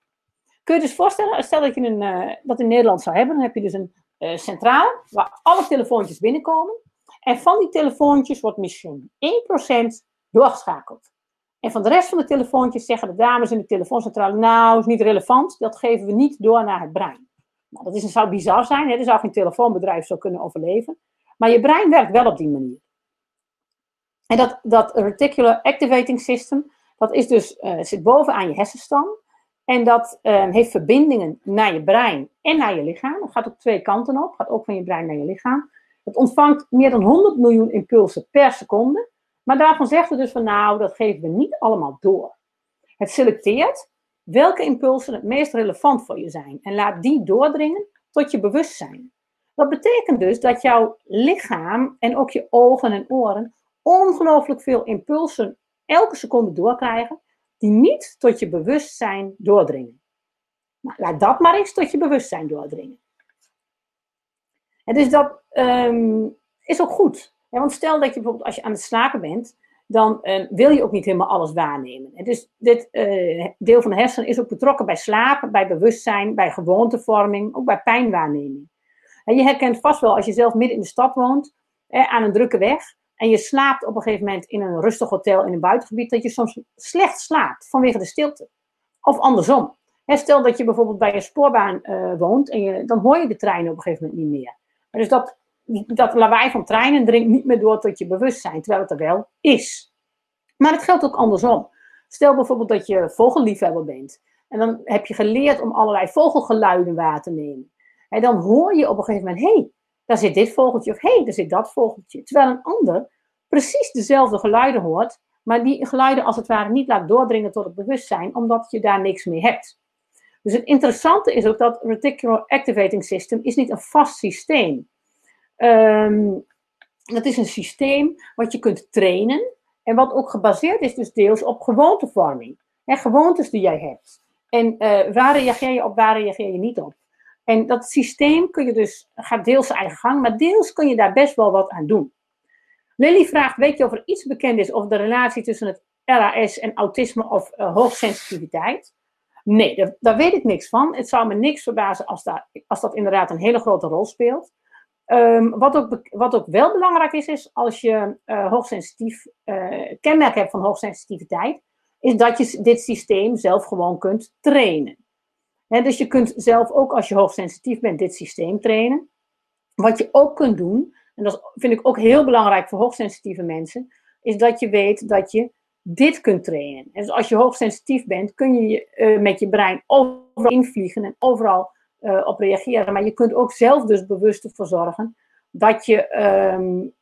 Kun je je dus voorstellen, stel dat je uh, dat in Nederland zou hebben, dan heb je dus een uh, centrale waar alle telefoontjes binnenkomen. En van die telefoontjes wordt misschien 1% doorgeschakeld. En van de rest van de telefoontjes zeggen de dames in de telefooncentrale, nou, is niet relevant, dat geven we niet door naar het brein. Nou, dat is, zou bizar zijn, hè? er zou geen telefoonbedrijf zo kunnen overleven. Maar je brein werkt wel op die manier. En dat, dat reticular activating system, dat is dus, uh, zit bovenaan je hersenstam. En dat uh, heeft verbindingen naar je brein en naar je lichaam. Dat gaat op twee kanten op, gaat ook van je brein naar je lichaam. Het ontvangt meer dan 100 miljoen impulsen per seconde. Maar daarvan zegt het dus van nou, dat geven we niet allemaal door. Het selecteert welke impulsen het meest relevant voor je zijn en laat die doordringen tot je bewustzijn. Dat betekent dus dat jouw lichaam en ook je ogen en oren ongelooflijk veel impulsen elke seconde doorkrijgen die niet tot je bewustzijn doordringen. Nou, laat dat maar eens tot je bewustzijn doordringen. En dus dat um, is ook goed. want stel dat je bijvoorbeeld als je aan het slapen bent, dan uh, wil je ook niet helemaal alles waarnemen. En dus dit uh, deel van de hersenen is ook betrokken bij slapen, bij bewustzijn, bij gewoontevorming, ook bij pijnwaarneming. En je herkent vast wel als je zelf midden in de stad woont, aan een drukke weg, en je slaapt op een gegeven moment in een rustig hotel in een buitengebied, dat je soms slecht slaapt vanwege de stilte. Of andersom. stel dat je bijvoorbeeld bij een spoorbaan uh, woont en je, dan hoor je de treinen op een gegeven moment niet meer. Dus dat, dat lawaai van treinen dringt niet meer door tot je bewustzijn, terwijl het er wel is. Maar het geldt ook andersom. Stel bijvoorbeeld dat je vogelliefhebber bent. En dan heb je geleerd om allerlei vogelgeluiden waar te nemen. En dan hoor je op een gegeven moment, hé, hey, daar zit dit vogeltje of hé, hey, daar zit dat vogeltje. Terwijl een ander precies dezelfde geluiden hoort, maar die geluiden als het ware niet laat doordringen tot het bewustzijn, omdat je daar niks mee hebt. Dus het interessante is ook dat Reticular Activating System is niet een vast systeem. Um, dat is een systeem wat je kunt trainen en wat ook gebaseerd is dus deels op gewoontevorming. Hè, gewoontes die jij hebt. En uh, waar reageer je op, waar reageer je niet op. En dat systeem kun je dus, gaat deels eigen gang, maar deels kun je daar best wel wat aan doen. Lily vraagt, weet je of er iets bekend is over de relatie tussen het RAS en autisme of uh, hoogsensitiviteit? Nee, daar, daar, weet ik niks van. Het zou me niks verbazen als, daar, als dat inderdaad een hele grote rol speelt. Um, wat, ook, wat ook wel belangrijk is, is als je uh, hoogsensitief uh, kenmerk hebt van hoogsensitiviteit, is dat je dit systeem zelf gewoon kunt trainen. Dus je kunt zelf ook als je hoogsensitief bent dit systeem trainen. Wat je ook kunt doen, en dat vind ik ook heel belangrijk voor hoogsensitieve mensen, is dat je weet dat je dit kunt trainen. En dus als je hoogsensitief bent, kun je uh, met je brein overal invliegen en overal uh, op reageren. Maar je kunt ook zelf dus bewust ervoor zorgen dat je um,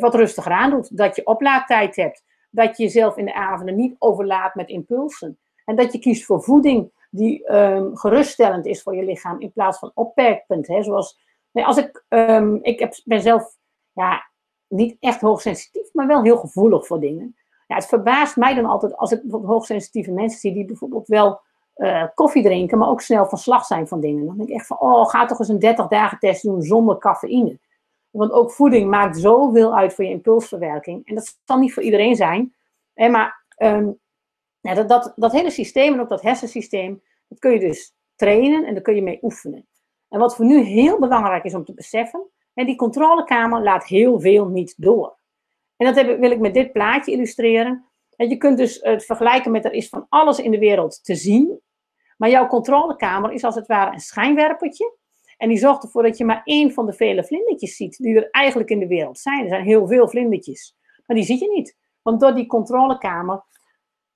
wat rustiger aandoet. Dat je oplaadtijd hebt. Dat je jezelf in de avonden niet overlaat met impulsen. En dat je kiest voor voeding die um, geruststellend is voor je lichaam in plaats van opperkend. Hè? Zoals, nee, als ik, um, ik heb, ben zelf ja, niet echt hoogsensitief, maar wel heel gevoelig voor dingen. Ja, het verbaast mij dan altijd als ik hoogsensitieve mensen zie die bijvoorbeeld wel uh, koffie drinken, maar ook snel van slag zijn van dingen. Dan denk ik echt van, oh, ga toch eens een 30 dagen test doen zonder cafeïne. Want ook voeding maakt zoveel uit voor je impulsverwerking. En dat zal niet voor iedereen zijn. Hè, maar um, ja, dat, dat, dat hele systeem en ook dat hersensysteem, dat kun je dus trainen en daar kun je mee oefenen. En wat voor nu heel belangrijk is om te beseffen, hè, die controlekamer laat heel veel niet door. En dat heb, wil ik met dit plaatje illustreren. En je kunt dus het vergelijken met er is van alles in de wereld te zien. Maar jouw controlekamer is als het ware een schijnwerpertje. En die zorgt ervoor dat je maar één van de vele vlindertjes ziet die er eigenlijk in de wereld zijn. Er zijn heel veel vlindertjes. Maar die zie je niet. Want door die controlekamer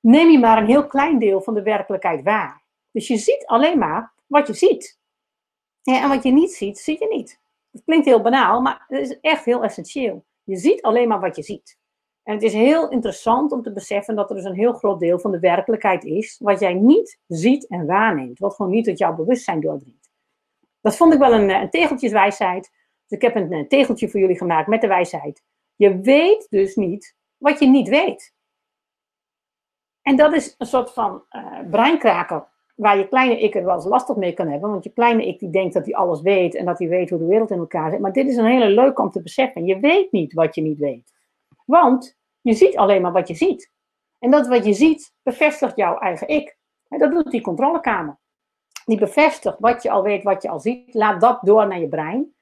neem je maar een heel klein deel van de werkelijkheid waar. Dus je ziet alleen maar wat je ziet. En wat je niet ziet, zie je niet. Het klinkt heel banaal, maar het is echt heel essentieel. Je ziet alleen maar wat je ziet. En het is heel interessant om te beseffen dat er dus een heel groot deel van de werkelijkheid is, wat jij niet ziet en waarneemt, wat gewoon niet tot jouw bewustzijn doordringt. Dat vond ik wel een, een tegeltjeswijsheid. Dus ik heb een, een tegeltje voor jullie gemaakt met de wijsheid. Je weet dus niet wat je niet weet. En dat is een soort van uh, breinkraker waar je kleine ik er wel eens lastig mee kan hebben. Want je kleine ik die denkt dat hij alles weet en dat hij weet hoe de wereld in elkaar zit. Maar dit is een hele leuke om te beseffen. Je weet niet wat je niet weet. Want je ziet alleen maar wat je ziet. En dat wat je ziet bevestigt jouw eigen ik. En dat doet die controlekamer. Die bevestigt wat je al weet, wat je al ziet. Laat dat door naar je brein.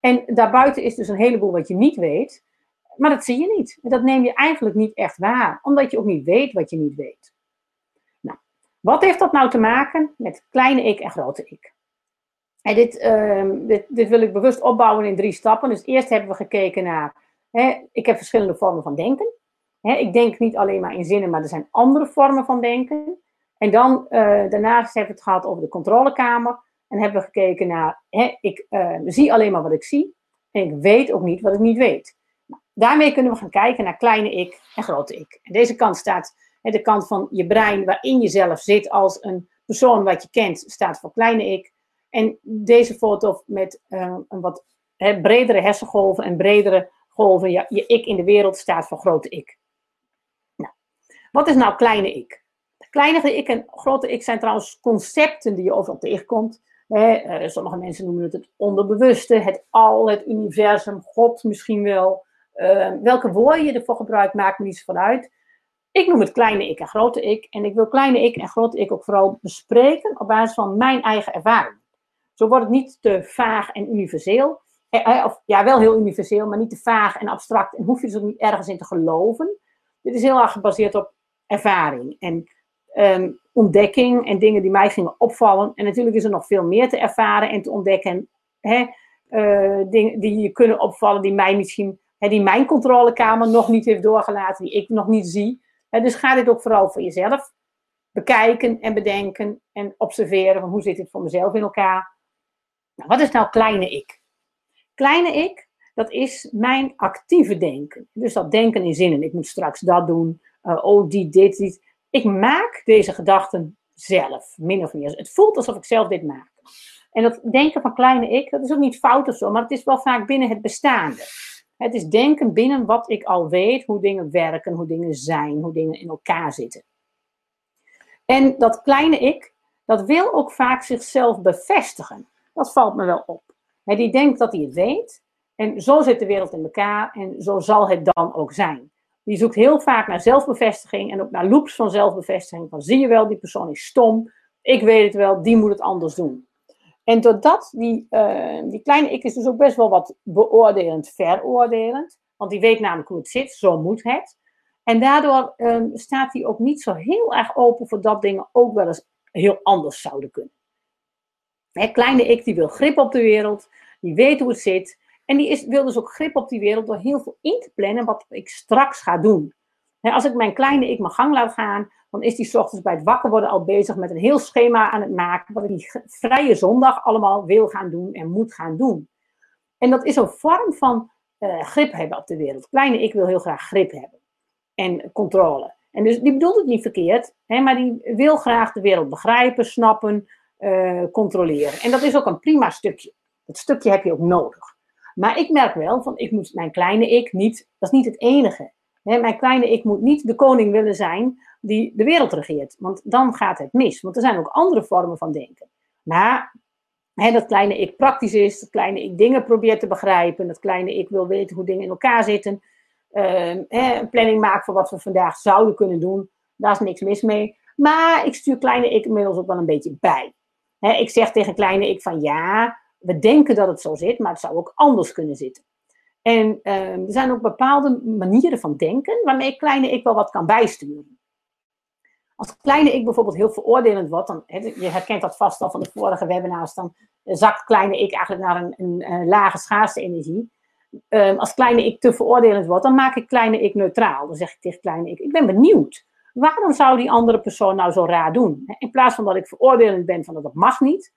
En daarbuiten is dus een heleboel wat je niet weet. Maar dat zie je niet. Dat neem je eigenlijk niet echt waar. Omdat je ook niet weet wat je niet weet. Nou, wat heeft dat nou te maken met kleine ik en grote ik? En dit, uh, dit, dit wil ik bewust opbouwen in drie stappen. Dus eerst hebben we gekeken naar Hè, ik heb verschillende vormen van denken. Hè, ik denk niet alleen maar in zinnen, maar er zijn andere vormen van denken. En dan uh, daarnaast hebben we het gehad over de controlekamer. En hebben we gekeken naar, hè, ik uh, zie alleen maar wat ik zie. En ik weet ook niet wat ik niet weet. Daarmee kunnen we gaan kijken naar kleine ik en grote ik. En deze kant staat, de kant van je brein waarin je zelf zit als een persoon wat je kent, staat voor kleine ik. En deze foto met uh, een wat bredere hersengolven en bredere golven, je, je ik in de wereld staat voor grote ik. Nou, wat is nou kleine ik? Kleine ik en grote ik zijn trouwens concepten die je overal tegenkomt. Eh, sommige mensen noemen het het onderbewuste, het al, het universum, God misschien wel. Uh, welke woorden je ervoor gebruikt, maakt me niet zo uit. Ik noem het kleine ik en grote ik. En ik wil kleine ik en grote ik ook vooral bespreken op basis van mijn eigen ervaring. Zo wordt het niet te vaag en universeel. Eh, of ja, wel heel universeel, maar niet te vaag en abstract. En hoef je dus ook niet ergens in te geloven. Dit is heel erg gebaseerd op ervaring en ehm, ontdekking en dingen die mij gingen opvallen. En natuurlijk is er nog veel meer te ervaren en te ontdekken. Hè, uh, dingen die je kunnen opvallen, die mij misschien, hè, die mijn controlekamer nog niet heeft doorgelaten, die ik nog niet zie. Hè, dus ga dit ook vooral voor jezelf bekijken en bedenken en observeren van hoe zit dit voor mezelf in elkaar. Nou, wat is nou kleine ik? Kleine ik, dat is mijn actieve denken. Dus dat denken in zinnen. Ik moet straks dat doen. Uh, oh, die, dit, dit. Ik maak deze gedachten zelf, min of meer. Het voelt alsof ik zelf dit maak. En dat denken van kleine ik, dat is ook niet fout of zo, maar het is wel vaak binnen het bestaande. Het is denken binnen wat ik al weet, hoe dingen werken, hoe dingen zijn, hoe dingen in elkaar zitten. En dat kleine ik, dat wil ook vaak zichzelf bevestigen. Dat valt me wel op die denkt dat hij het weet. En zo zit de wereld in elkaar en zo zal het dan ook zijn. Die zoekt heel vaak naar zelfbevestiging en ook naar loops van zelfbevestiging. Van zie je wel, die persoon is stom. ik weet het wel, die moet het anders doen. En doordat die, uh, die kleine ik is dus ook best wel wat beoordelend, veroordelend. Want die weet namelijk hoe het zit, zo moet het. En daardoor um, staat hij ook niet zo heel erg open voor dat dingen ook wel eens heel anders zouden kunnen. Hè, kleine ik die wil grip op de wereld, die weet hoe het zit. En die is, wil dus ook grip op die wereld door heel veel in te plannen wat ik straks ga doen. Als ik mijn kleine ik mijn gang laat gaan, dan is die s ochtends bij het wakker worden al bezig met een heel schema aan het maken. Wat ik die vrije zondag allemaal wil gaan doen en moet gaan doen. En dat is een vorm van uh, grip hebben op de wereld. Kleine ik wil heel graag grip hebben en controle. En dus die bedoelt het niet verkeerd, maar die wil graag de wereld begrijpen, snappen, uh, controleren. En dat is ook een prima stukje. Dat stukje heb je ook nodig. Maar ik merk wel van, ik moet mijn kleine ik niet, dat is niet het enige. Mijn kleine ik moet niet de koning willen zijn die de wereld regeert. Want dan gaat het mis. Want er zijn ook andere vormen van denken. Maar dat kleine ik praktisch is, dat kleine ik dingen probeert te begrijpen, dat kleine ik wil weten hoe dingen in elkaar zitten, uh, een planning maken voor wat we vandaag zouden kunnen doen, daar is niks mis mee. Maar ik stuur kleine ik inmiddels ook wel een beetje bij. ik zeg tegen kleine ik van ja, we denken dat het zo zit, maar het zou ook anders kunnen zitten. En uh, er zijn ook bepaalde manieren van denken waarmee kleine ik wel wat kan bijsturen. Als kleine ik bijvoorbeeld heel veroordelend wordt, dan, je herkent dat vast al van de vorige webinars, dan zakt kleine ik eigenlijk naar een, een, lage schaarste energie. Um, als kleine ik te veroordelend wordt, dan maak ik kleine ik neutraal. Dan zeg ik tegen kleine ik, ik ben benieuwd. Waarom zou die andere persoon nou zo raar doen? In plaats van dat ik veroordelend ben van dat dat mag niet,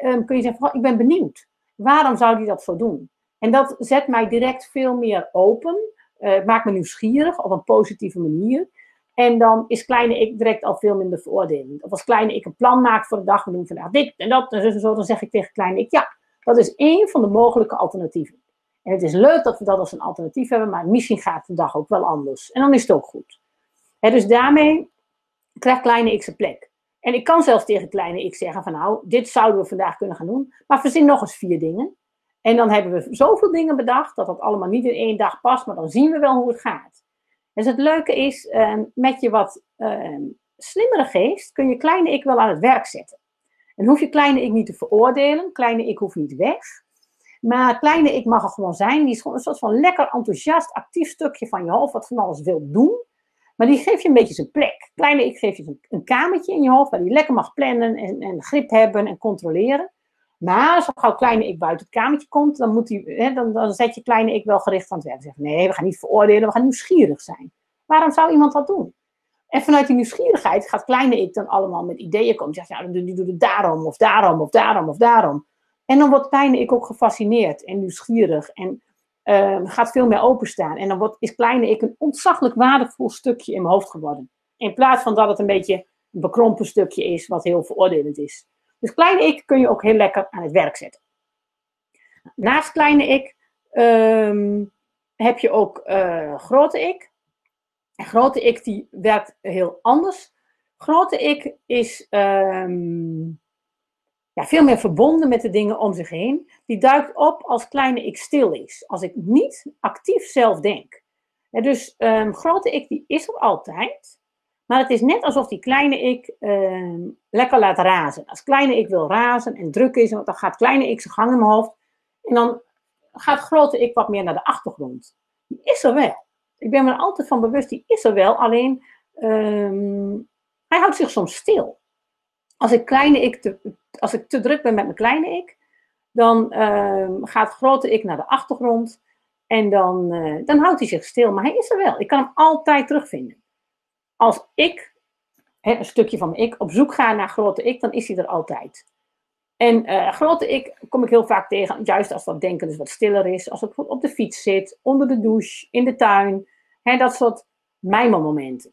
um, kun je zeggen, ik ben benieuwd. Waarom zou die dat zo doen? En dat zet mij direct veel meer open. Uh, maakt me nieuwsgierig op een positieve manier. En dan is kleine ik direct al veel minder veroordelend. Of als kleine ik een plan maakt voor de dag, we doen vandaag dit en dat en zo, dan zeg ik tegen kleine ik, ja, dat is één van de mogelijke alternatieven. En het is leuk dat we dat als een alternatief hebben, maar misschien gaat de dag ook wel anders. En dan is het ook goed. dus daarmee krijgt kleine ik zijn plek. En ik kan zelfs tegen kleine ik zeggen van nou, dit zouden we vandaag kunnen gaan doen, maar verzin nog eens vier dingen. En dan hebben we zoveel dingen bedacht dat dat allemaal niet in één dag past, maar dan zien we wel hoe het gaat. Dus het leuke is, ehm, met je wat ehm, slimmere geest kun je kleine ik wel aan het werk zetten. En hoef je kleine ik niet te veroordelen. Kleine ik hoeft niet weg. Maar kleine ik mag er gewoon zijn. Die is gewoon een soort van lekker enthousiast, actief stukje van je hoofd, wat van alles wil doen. Maar die geeft je een beetje zijn plek. Kleine ik geeft je een kamertje in je hoofd waar die lekker mag plannen en, en grip hebben en controleren. Maar zo gauw kleine ik buiten het kamertje komt, dan, moet hij, hè, dan, dan zet je kleine ik wel gericht aan het werk. Zeg, nee, we gaan niet veroordelen, we gaan nieuwsgierig zijn. Waarom zou iemand dat doen? En vanuit die nieuwsgierigheid gaat kleine ik dan allemaal met ideeën komen. Zegt, ja, die doet het daarom, of daarom, of daarom, of daarom. En dan wordt kleine ik ook gefascineerd en nieuwsgierig en uh, gaat veel meer openstaan. En dan wordt, is kleine ik een ontzaglijk waardevol stukje in mijn hoofd geworden. In plaats van dat het een beetje een bekrompen stukje is, wat heel veroordelend is. Dus kleine ik kun je ook heel lekker aan het werk zetten. Naast kleine ik um, heb je ook uh, grote ik. En grote ik die werkt heel anders. Grote ik is um, ja, veel meer verbonden met de dingen om zich heen. Die duikt op als kleine ik stil is. Als ik niet actief zelf denk. En dus um, grote ik die is er altijd. Maar het is net alsof die kleine ik uh, lekker laat razen. Als kleine ik wil razen en druk is, dan gaat kleine ik zijn gang in mijn hoofd. En dan gaat grote ik wat meer naar de achtergrond. Die is er wel. Ik ben me er altijd van bewust, die is er wel. Alleen, um, hij houdt zich soms stil. Als ik, kleine ik te, als ik te druk ben met mijn kleine ik, dan um, gaat grote ik naar de achtergrond. En dan, uh, dan houdt hij zich stil. Maar hij is er wel. Ik kan hem altijd terugvinden als ik, hè, een stukje van ik, op zoek ga naar grote ik, dan is hij er altijd. En uh, grote ik kom ik heel vaak tegen, juist als dat denken dus wat stiller is. Als ik op de fiets zit, onder de douche, in de tuin. Hè, dat soort momenten.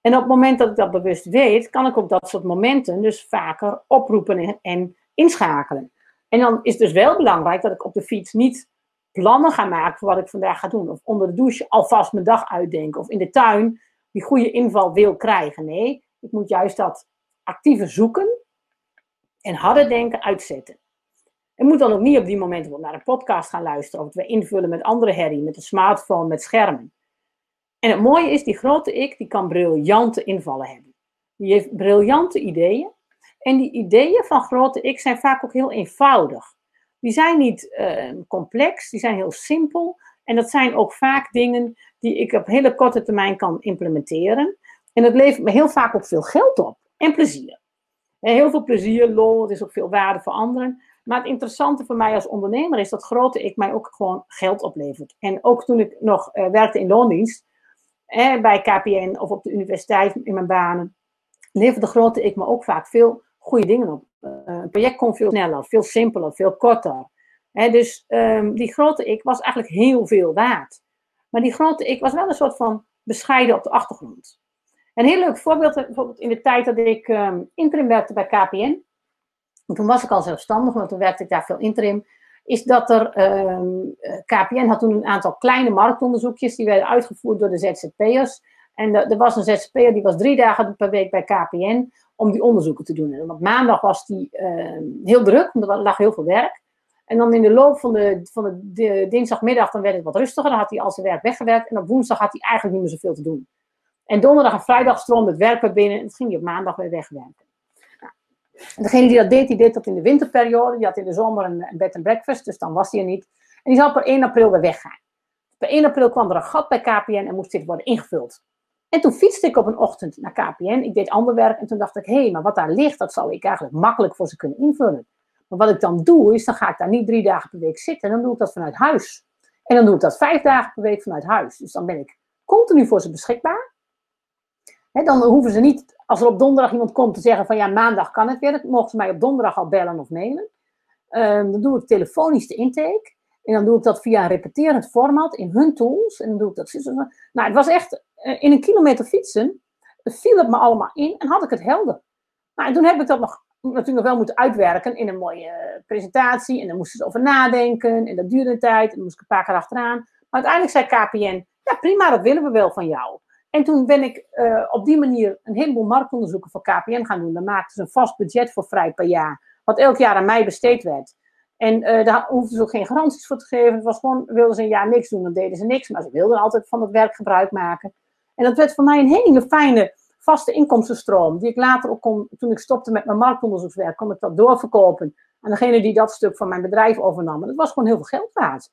En op het moment dat ik dat bewust weet, kan ik op dat soort momenten dus vaker oproepen en inschakelen. En dan is het dus wel belangrijk dat ik op de fiets niet plannen ga maken voor wat ik vandaag ga doen. Of onder de douche alvast mijn dag uitdenken. Of in de tuin die goede inval wil krijgen. Nee, ik moet juist dat actieve zoeken en harde denken uitzetten. Ik moet dan ook niet op die momenten naar een podcast gaan luisteren of het weer invullen met andere herrie, met een smartphone, met schermen. En het mooie is, die grote ik, die kan briljante invallen hebben. Die heeft briljante ideeën. En die ideeën van grote ik zijn vaak ook heel eenvoudig. Die zijn niet uh, complex, die zijn heel simpel. En dat zijn ook vaak dingen die ik op hele korte termijn kan implementeren. En dat levert me heel vaak ook veel geld op en plezier. Heel veel plezier, lol, het is ook veel waarde voor anderen. Maar het interessante voor mij als ondernemer is dat grote ik mij ook gewoon geld oplevert. En ook toen ik nog uh, werkte in loondienst, eh, bij KPN of op de universiteit in mijn banen, leverde grote ik me ook vaak veel goede dingen op. Uh, een project kon veel sneller, veel simpeler, veel korter. dus um, die grote ik was eigenlijk heel veel waard. Maar die grote ik was wel een soort van bescheiden op de achtergrond. Een heel leuk voorbeeld, bijvoorbeeld in de tijd dat ik um, interim werkte bij KPN. En toen was ik al zelfstandig, want toen werkte ik daar veel interim. Is dat er, ehm, KPN had toen een aantal kleine marktonderzoekjes, die werden uitgevoerd door de ZZP'ers. En er was een ZZP'er die was drie dagen per week bij KPN om die onderzoeken te doen. En op maandag was die uh, heel druk, want er lag heel veel werk. En dan in de loop van, de, van de, dinsdagmiddag dan werd het wat rustiger. Dan had hij al zijn werk weggewerkt. En op woensdag had hij eigenlijk niet meer zoveel te doen. En donderdag en vrijdag stroomde het werk weer binnen. En dan ging hij op maandag weer wegwerken. Nou, degene die dat deed, die deed dat in de winterperiode. Die had in de zomer een, bed and breakfast. Dus dan was hij er niet. En die zou per 1 april weer weggaan. Per 1 april kwam er een gat bij KPN en moest dit worden ingevuld. En toen fietste ik op een ochtend naar KPN. Ik deed ander werk en toen dacht ik, hé, hey, maar wat daar ligt, dat zou ik eigenlijk makkelijk voor ze kunnen invullen. Maar wat ik dan doe, is dan ga ik daar niet drie dagen per week zitten. Dan doe ik dat vanuit huis. En dan doe ik dat vijf dagen per week vanuit huis. Dus dan ben ik continu voor ze beschikbaar. dan hoeven ze niet, als er op donderdag iemand komt, te zeggen van ja, maandag kan het weer. Dan mogen ze mij op donderdag al bellen of mailen. Um, dan doe ik telefonisch de intake. En dan doe ik dat via een repeterend format in hun tools. En dan doe ik dat. Nou, het was echt eh, in een kilometer fietsen. Viel het me allemaal in en had ik het helder. Nou, en toen heb ik dat nog natuurlijk wel moeten uitwerken in een mooie eh, presentatie. En dan moesten ze over nadenken. En dat duurde een tijd. En dan moest ik een paar keer achteraan. Maar uiteindelijk zei KPN: Ja, prima, dat willen we wel van jou. En toen ben ik uh, op die manier een heleboel marktonderzoeken voor KPN gaan doen. Dan maakten ze een vast budget voor vrij per jaar. Wat elk jaar aan mij besteed werd. En uh, daar hoefden ze ook geen garanties voor te geven. Het was gewoon, wilden ze een jaar niks doen, dan deden ze niks. Maar ze wilden altijd van het werk gebruik maken. En dat werd voor mij een hele fijne vaste inkomstenstroom. Die ik later ook kon, toen ik stopte met mijn marktonderzoekswerk, kon ik dat doorverkopen aan degene die dat stuk van mijn bedrijf overnam. En dat was gewoon heel veel geld waard.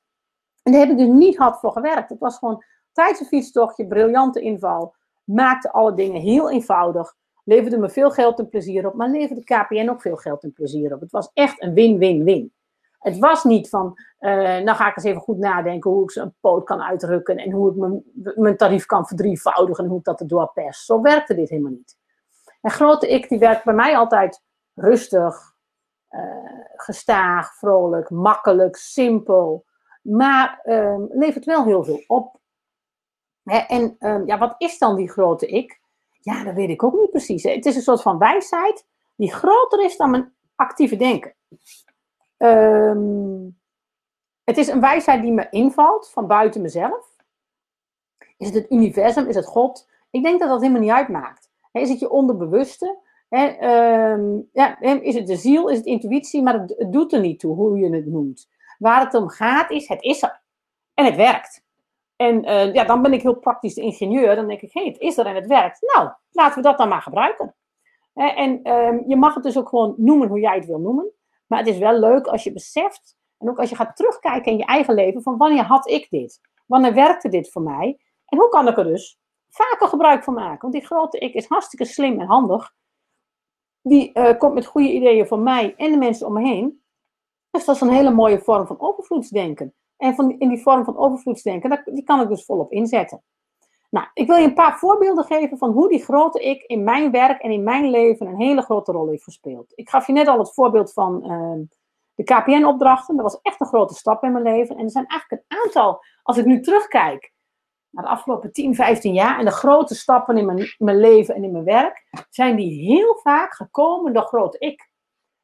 En daar heb ik dus niet hard voor gewerkt. Het was gewoon tijdens fietstochtje, briljante inval. Maakte alle dingen heel eenvoudig. Leverde me veel geld en plezier op, maar leverde KPN ook veel geld en plezier op. Het was echt een win-win-win. Het was niet van, uh, nou ga ik eens even goed nadenken hoe ik ze een poot kan uitrukken en hoe ik mijn, mijn tarief kan verdrievoudigen en hoe ik dat erdoor pers. Zo werkte dit helemaal niet. En grote ik, die werkt bij mij altijd rustig, uh, gestaag, vrolijk, makkelijk, simpel, maar uh, levert wel heel veel op. Hè, en ehm, ja, wat is dan die grote ik? Ja, dat weet ik ook niet precies. Het is een soort van wijsheid die groter is dan mijn actieve denken. Um, het is een wijsheid die me invalt van buiten mezelf. Is het het universum? Is het God? Ik denk dat dat helemaal niet uitmaakt. is het je onderbewuste? ja, is het de ziel? Is het intuïtie? Maar het, doet er niet toe hoe je het noemt. Waar het om gaat is, het is er. En het werkt. En uh, ja, dan ben ik heel praktisch de ingenieur. Dan denk ik, hey, het is er en het werkt. Nou, laten we dat dan maar gebruiken. en um, je mag het dus ook gewoon noemen hoe jij het wil noemen. Maar het is wel leuk als je beseft, en ook als je gaat terugkijken in je eigen leven, van wanneer had ik dit? Wanneer werkte dit voor mij? En hoe kan ik er dus vaker gebruik van maken? Want die grote ik is hartstikke slim en handig. Die uh, komt met goede ideeën voor mij en de mensen om me heen. Dus dat is een hele mooie vorm van overvloedsdenken. En van, in die vorm van overvloedsdenken, die kan ik dus volop inzetten. Nou, ik wil je een paar voorbeelden geven van hoe die grote ik in mijn werk en in mijn leven een hele grote rol heeft gespeeld. Ik gaf je net al het voorbeeld van uh, de KPN-opdrachten. Dat was echt een grote stap in mijn leven. En er zijn eigenlijk een aantal, als ik nu terugkijk naar de afgelopen 10, 15 jaar en de grote stappen in mijn, mijn leven en in mijn werk, zijn die heel vaak gekomen door grote ik.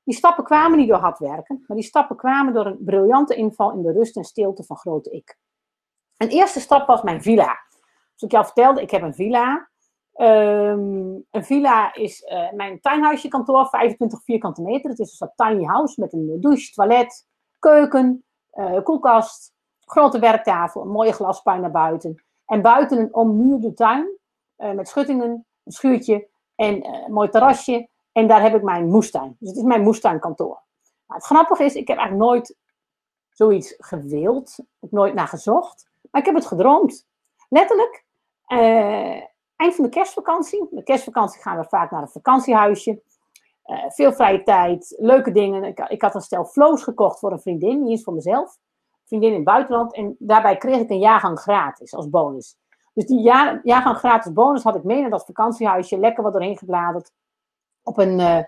Die stappen kwamen niet door hard werken, maar die stappen kwamen door een briljante inval in de rust en stilte van grote ik. Een eerste stap was mijn villa. Zoals ik jou vertelde, ik heb een villa. Um, een villa is uh, mijn tuinhuisje kantoor, 25 vierkante meter. Het is een soort tiny house met een douche, toilet, keuken, uh, koelkast, grote werktafel, een mooie glaspuin naar buiten. En buiten een ommuurde tuin uh, met schuttingen, een schuurtje en een mooi terrasje En daar heb ik mijn moestuin. Dus het is mijn moestuinkantoor. Nou, het grappige is, ik heb eigenlijk nooit zoiets gewild. Nooit naar gezocht. Maar ik heb het gedroomd. Letterlijk, uh, eind van de kerstvakantie. De kerstvakantie gaan we vaak naar een vakantiehuisje. Uh, veel vrije tijd, leuke dingen. Ik, ik, had een stel flows gekocht voor een vriendin, die is voor mezelf. Vriendin in het buitenland. En daarbij kreeg ik een jaargang gratis als bonus. Dus die jaar, jaargang gratis bonus had ik mee naar dat vakantiehuisje. Lekker wat doorheen gebladerd. Op een uh,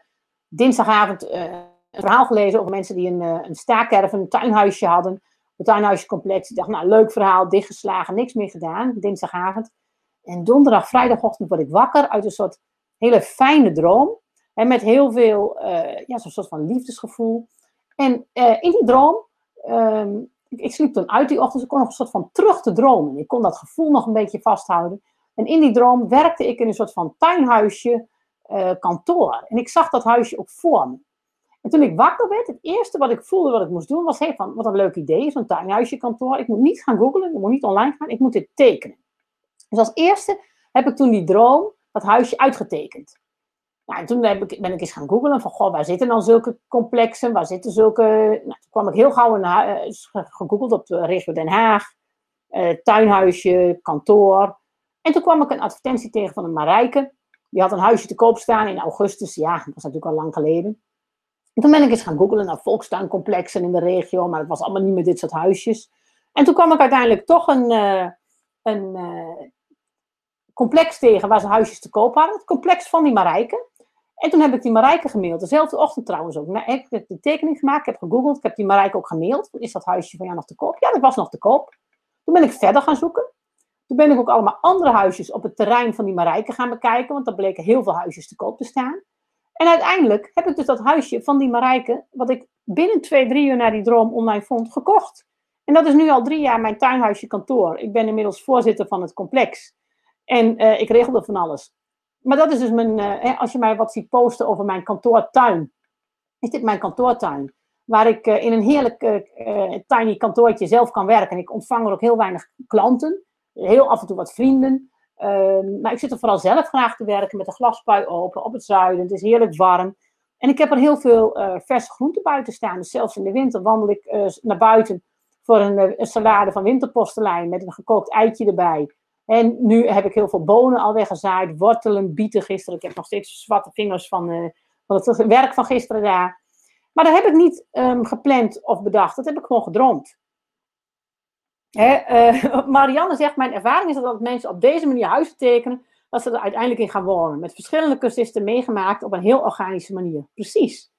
dinsdagavond een verhaal gelezen over mensen die een, een staakerf, een tuinhuisje hadden. Een tuinhuisjecomplex. Ik dacht, nou, leuk verhaal, dichtgeslagen, niks meer gedaan. Dinsdagavond. En donderdag, vrijdagochtend word ik wakker uit een soort hele fijne droom. En met heel veel, ja, zo'n soort van liefdesgevoel. En in die droom um, ik, sliep toen uit die ochtend, ik kon nog een soort van terug te dromen. Ik kon dat gevoel nog een beetje vasthouden. En in die droom werkte ik in een soort van tuinhuisje, uh, kantoor. En ik zag dat huisje ook voor me. En toen ik wakker werd, het eerste wat ik voelde wat ik moest doen, was: van, wat een leuk idee, zo'n tuinhuisje, kantoor. Ik moet niet gaan googlen, ik moet niet online gaan, ik moet dit tekenen. Dus als eerste heb ik toen die droom, dat huisje uitgetekend. Nou, en toen heb ik, ben ik eens gaan googlen van, goh, waar zitten dan zulke complexen, waar zitten zulke... Nou, toen kwam ik heel gauw uh, gegoogeld op de regio Den Haag, uh, tuinhuisje, kantoor. En toen kwam ik een advertentie tegen van een Marijke. Die had een huisje te koop staan in augustus, ja, dat was natuurlijk al lang geleden. En toen ben ik eens gaan googlen naar volkstuincomplexen in de regio, maar het was allemaal niet meer dit soort huisjes. En toen kwam ik uiteindelijk toch een, uh, een complex tegen waar ze huisjes te koop hadden. Het complex van die Marijke. En toen heb ik die Marijke gemaild. Dezelfde ochtend trouwens ook. Nou, ik heb de tekening gemaakt, ik heb gegoogeld. Ik heb die Marijke ook gemaild. Is dat huisje van jou nog te koop? Ja, dat was nog te koop. Toen ben ik verder gaan zoeken. Toen ben ik ook allemaal andere huisjes op het terrein van die Marijke gaan bekijken. Want er bleken heel veel huisjes te koop te staan. En uiteindelijk heb ik dus dat huisje van die Marijke, wat ik binnen twee, drie uur na die droom online vond, gekocht. En dat is nu al drie jaar mijn tuinhuisje kantoor. Ik ben inmiddels voorzitter van het complex. En uh, ik regelde van alles maar dat is dus mijn, uh, als je mij wat ziet posten over mijn kantoortuin, is dit mijn kantoortuin. Waar ik uh, in een heerlijk tiny kantoortje zelf kan werken. Ik ontvang er ook heel weinig klanten, heel af en toe wat vrienden. Ehm, maar ik zit er vooral zelf graag te werken met de glaspui open op het zuiden. Het is heerlijk warm. En ik heb er heel veel verse groenten buiten staan. Dus zelfs in de winter wandel ik naar buiten voor een, een salade van winterpostelijn met een gekookt eitje erbij. En nu heb ik heel veel bonen al weggezaaid, wortelen, bieten gisteren. Ik heb nog steeds zwarte vingers van, van het werk van gisteren daar. Maar dat heb ik niet um, gepland of bedacht. Dat heb ik gewoon gedroomd. Hè, uh, <laughs> Marianne zegt, mijn ervaring is dat als mensen op deze manier huizen tekenen, dat ze er uiteindelijk in gaan wonen. Met verschillende cursisten meegemaakt op een heel organische manier. Precies.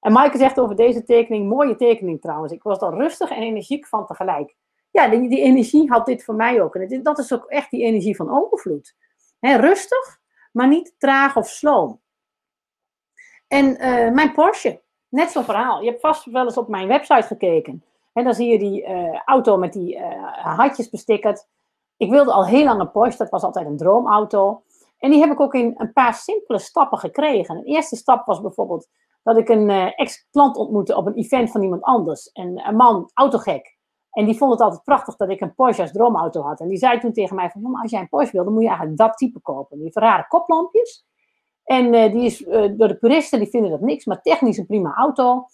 En Maaike zegt over deze tekening, mooie tekening trouwens. Ik was er rustig en energiek van tegelijk ja, die, die, energie had dit voor mij ook. En dat is ook echt die energie van overvloed. rustig, maar niet traag of sloom. En uh, mijn Porsche, net zo'n verhaal. Je hebt vast wel eens op mijn website gekeken. En dan zie je die uh, auto met die uh, hartjes bestikkerd. Ik wilde al heel lang een Porsche, dat was altijd een droomauto. En die heb ik ook in een paar simpele stappen gekregen. De eerste stap was bijvoorbeeld dat ik een ex-klant ontmoette op een event van iemand anders. En een man, autogek. En die vond het altijd prachtig dat ik een Porsche als droomauto had. En die zei toen tegen mij van, als jij een Porsche wil, dan moet je eigenlijk dat type kopen. Die rare koplampjes. En die is door de puristen, die vinden dat niks, maar technisch een prima auto.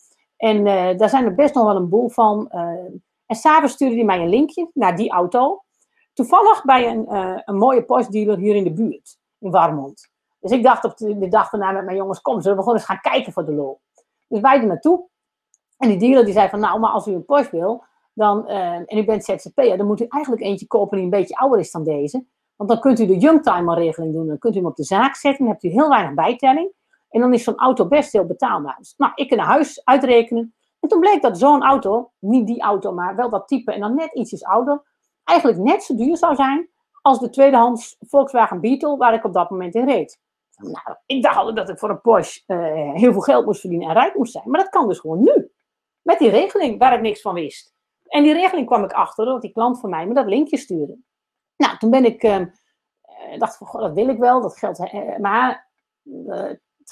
En uh, daar zijn er best nog wel een boel van. en s'avonds stuurde hij mij een linkje naar die auto. Toevallig bij een, een mooie Porsche dealer hier in de buurt, in Warmond. Dus ik dacht op de, de dag daarna met mijn jongens, kom, zullen we gewoon eens gaan kijken voor de lol. Dus wij er naartoe. En die dealer die zei van, nou, maar als u een Porsche wil, dan, uh, en u bent ZZP'er, dan moet u eigenlijk eentje kopen die een beetje ouder is dan deze. Want dan kunt u de youngtimer regeling doen. Dan kunt u hem op de zaak zetten, dan hebt u heel weinig bijtelling. En dan is zo'n auto best heel betaalbaar. Dus, nou, ik naar huis uitrekenen. En toen bleek dat zo'n auto, niet die auto, maar wel dat type en dan net ietsjes ouder, eigenlijk net zo duur zou zijn als de tweedehands Volkswagen Beetle waar ik op dat moment in reed. Nou, ik dacht altijd dat ik voor een Porsche uh, heel veel geld moest verdienen en rijk moest zijn. Maar dat kan dus gewoon nu. Met die regeling waar ik niks van wist. En die regeling kwam ik achter dat die klant van mij me dat linkje stuurde. Nou, toen ben ik, uh, dacht van, dat wil ik wel, dat geld, uh, maar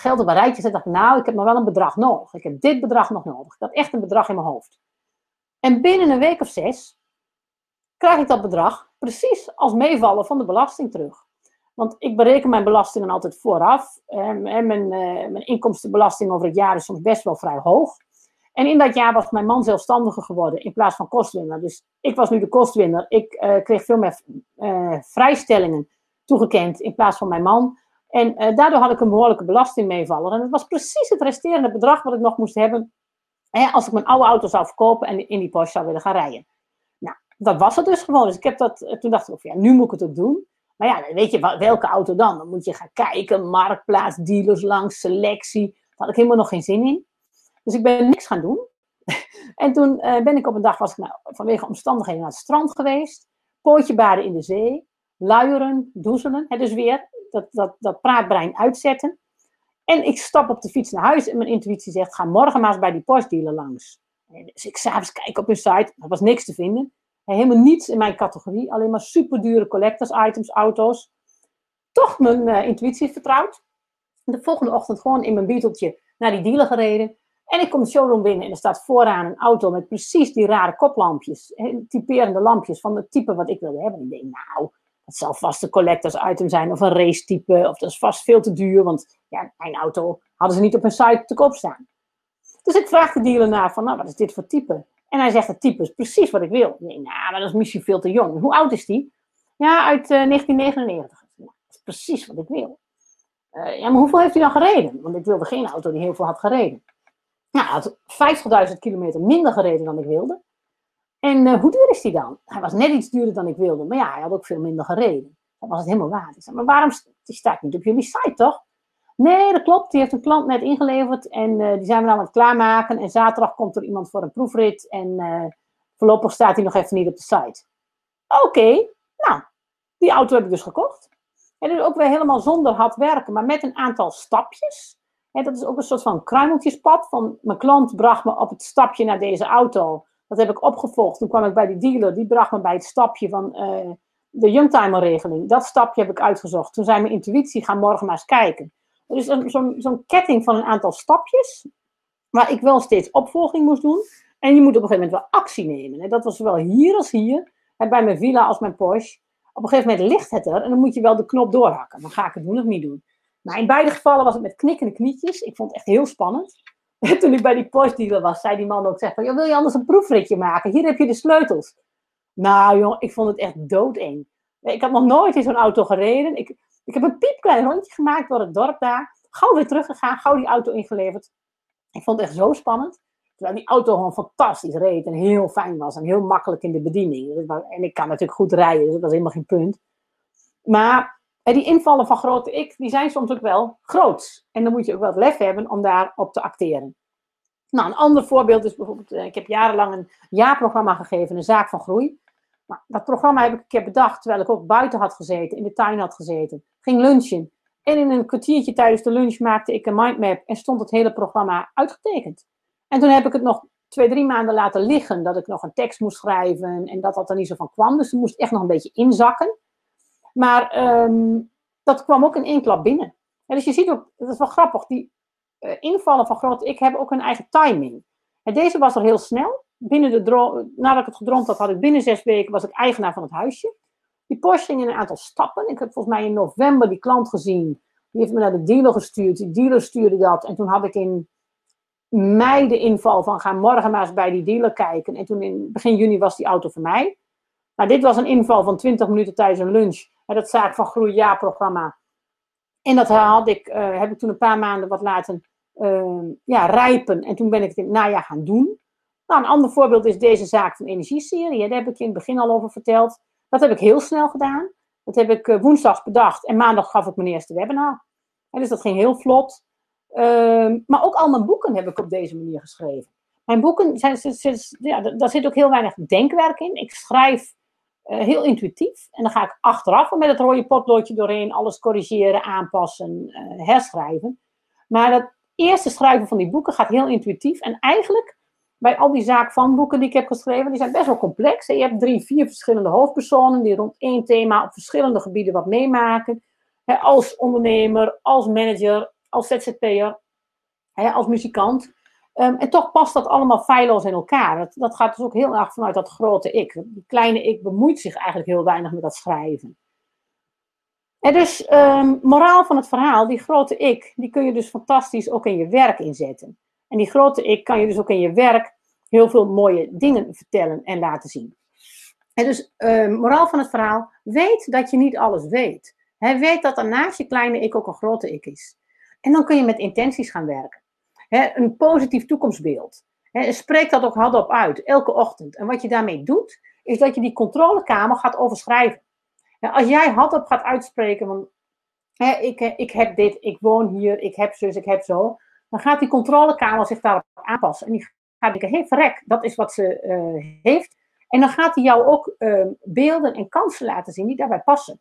geld op een rijtje zet, dacht ik, nou, ik heb nog wel een bedrag nodig. Ik heb dit bedrag nog nodig. Ik had echt een bedrag in mijn hoofd. En binnen een week of zes krijg ik dat bedrag precies als meevallen van de belasting terug. Want ik bereken mijn belastingen altijd vooraf. En mijn, uh, mijn inkomstenbelasting over het jaar is soms best wel vrij hoog. En in dat jaar was mijn man zelfstandiger geworden in plaats van kostwinner. Dus ik was nu de kostwinner. Ik uh, kreeg veel meer uh, vrijstellingen toegekend in plaats van mijn man. En uh, daardoor had ik een behoorlijke belastingmeevaller. En het was precies het resterende bedrag wat ik nog moest hebben hè, als ik mijn oude auto zou verkopen en in die Porsche zou willen gaan rijden. Nou, dat was het dus gewoon. Dus ik heb dat, toen dacht ik, ja, nu moet ik het ook doen. Maar ja, weet je welke auto dan? Dan moet je gaan kijken, marktplaats, dealers langs, selectie. Daar had ik helemaal nog geen zin in. Dus ik ben niks gaan doen. <laughs> en toen uh, ben ik op een dag, was ik nou, vanwege omstandigheden naar het strand geweest. Pootje baden in de zee. Luieren, doezelen. Hè, dus weer dat, dat, dat praatbrein uitzetten. En ik stap op de fiets naar huis en mijn intuïtie zegt, ga morgen maar eens bij die postdealer langs. En dus ik s'avonds kijk op hun site, er was niks te vinden. Helemaal niets in mijn categorie, alleen maar super dure collectors items, auto's. Toch mijn uh, intuïtie vertrouwd. De volgende ochtend gewoon in mijn Beeteltje naar die dealer gereden. En ik kom de showroom binnen en er staat vooraan een auto met precies die rare koplampjes. Typerende lampjes van het type wat ik wilde hebben. En ik denk, nou, het zal vast een collectors item zijn of een race type. Of dat is vast veel te duur, want ja, mijn auto hadden ze niet op hun site te koop staan. Dus ik vraag de dealer naar van, nou, wat is dit voor type? En hij zegt, het type is precies wat ik wil. Denk, nou, maar dat is misschien veel te jong. Hoe oud is die? Ja, uit uh, 1999. Nou, dat is precies wat ik wil. Uh, ja, maar hoeveel heeft hij dan gereden? Want ik wilde geen auto die heel veel had gereden. Nou, hij had 50.000 kilometer minder gereden dan ik wilde. En uh, hoe duur is die dan? Hij was net iets duurder dan ik wilde, maar ja, hij had ook veel minder gereden. Dan was het helemaal waar. Ik zei, maar waarom die staat niet op jullie site, toch? Nee, dat klopt. Die heeft een klant net ingeleverd en uh, die zijn we aan het klaarmaken. En zaterdag komt er iemand voor een proefrit en uh, voorlopig staat hij nog even niet op de site. Oké, nou, die auto heb ik dus gekocht. En dus ook weer helemaal zonder hard werken, maar met een aantal stapjes. En dat is ook een soort van kruimeltjespad. Van mijn klant bracht me op het stapje naar deze auto. Dat heb ik opgevolgd. Toen kwam ik bij die dealer, die bracht me bij het stapje van uh, de Youngtimer-regeling. Dat stapje heb ik uitgezocht. Toen zei mijn intuïtie, ga morgen maar eens kijken. Dus zo'n zo ketting van een aantal stapjes, waar ik wel steeds opvolging moest doen. En je moet op een gegeven moment wel actie nemen. Dat was zowel hier als hier, bij mijn villa als mijn Porsche. Op een gegeven moment ligt het er en dan moet je wel de knop doorhakken. Dan ga ik het doen of niet doen. Maar in beide gevallen was het met knikkende knietjes. Ik vond het echt heel spannend. En <laughs> toen ik bij die postdealer was, zei die man ook, zeg van, wil je anders een proefritje maken? Hier heb je de sleutels. Nou jongen, ik vond het echt doodeng. Ik had nog nooit in zo'n auto gereden. Ik, ik heb een piepklein rondje gemaakt door het dorp daar. Gauw weer teruggegaan, gauw die auto ingeleverd. Ik vond het echt zo spannend. Terwijl die auto gewoon fantastisch reed en heel fijn was en heel makkelijk in de bediening. En ik kan natuurlijk goed rijden, dus dat was helemaal geen punt. Maar die invallen van grote ik, die zijn soms ook wel groot. En dan moet je ook wel het lef hebben om daarop te acteren. Nou, een ander voorbeeld is bijvoorbeeld, eh, ik heb jarenlang een jaarprogramma gegeven, een zaak van groei. Nou, dat programma heb ik een keer bedacht terwijl ik ook buiten had gezeten, in de tuin had gezeten. Ging lunchen. En in een kwartiertje tijdens de lunch maakte ik een mindmap en stond het hele programma uitgetekend. En toen heb ik het nog twee, drie maanden laten liggen, dat ik nog een tekst moest schrijven en dat dat er niet zo van kwam. Dus er moest echt nog een beetje inzakken. Maar um, dat kwam ook in één klap binnen. En dus je ziet ook, dat is wel grappig, die uh, invallen van grote ik hebben ook een eigen timing. En deze was er heel snel. Binnen de nadat ik het gedroomd had, had ik binnen zes weken was ik eigenaar van het huisje. Die Porsche ging in een aantal stappen. Ik heb volgens mij in november die klant gezien. Die heeft me naar de dealer gestuurd. Die dealer stuurde dat. En toen had ik in mei de inval van ga morgen maar eens bij die dealer kijken. En toen in begin juni was die auto voor mij. Nou, dit was een inval van 20 minuten tijdens een lunch dat zaak van groei jaarprogramma. En dat had ik, uh, heb ik toen een paar maanden wat laten uh, ja, rijpen. En toen ben ik het in het najaar gaan doen. Nou, een ander voorbeeld is deze zaak van energieserie. Daar heb ik in het begin al over verteld. Dat heb ik heel snel gedaan. Dat heb ik uh, woensdags bedacht. En maandag gaf ik mijn eerste webinar. En dus dat ging heel vlot. Ehm, maar ook al mijn boeken heb ik op deze manier geschreven. Mijn boeken, zijn, ja, daar zit ook heel weinig denkwerk in. Ik schrijf heel intuïtief. En dan ga ik achteraf met het rode potloodje doorheen alles corrigeren, aanpassen, uh, herschrijven. Maar dat eerste schrijven van die boeken gaat heel intuïtief. En eigenlijk, bij al die zaak van boeken die ik heb geschreven, die zijn best wel complex. Je hebt drie, vier verschillende hoofdpersonen die rond één thema op verschillende gebieden wat meemaken. als ondernemer, als manager, als ZZP'er, als muzikant. Um, en toch past dat allemaal feilloos in elkaar. Dat, dat gaat dus ook heel erg vanuit dat grote ik. Die kleine ik bemoeit zich eigenlijk heel weinig met dat schrijven. En dus, um, moraal van het verhaal, die grote ik, die kun je dus fantastisch ook in je werk inzetten. En die grote ik kan je dus ook in je werk heel veel mooie dingen vertellen en laten zien. En dus, um, moraal van het verhaal, weet dat je niet alles weet. Weet dat er naast je kleine ik ook een grote ik is. En dan kun je met intenties gaan werken. He, een positief toekomstbeeld. He, spreek dat ook hardop uit, elke ochtend. En wat je daarmee doet, is dat je die controlekamer gaat overschrijven. als jij hardop gaat uitspreken van, ik, ik heb dit, ik woon hier, ik heb zus, ik heb zo. Dan gaat die controlekamer zich daarop aanpassen. En die gaat denken, hé hey, verrek, dat is wat ze uh, heeft. En dan gaat hij jou ook uh, beelden en kansen laten zien die daarbij passen.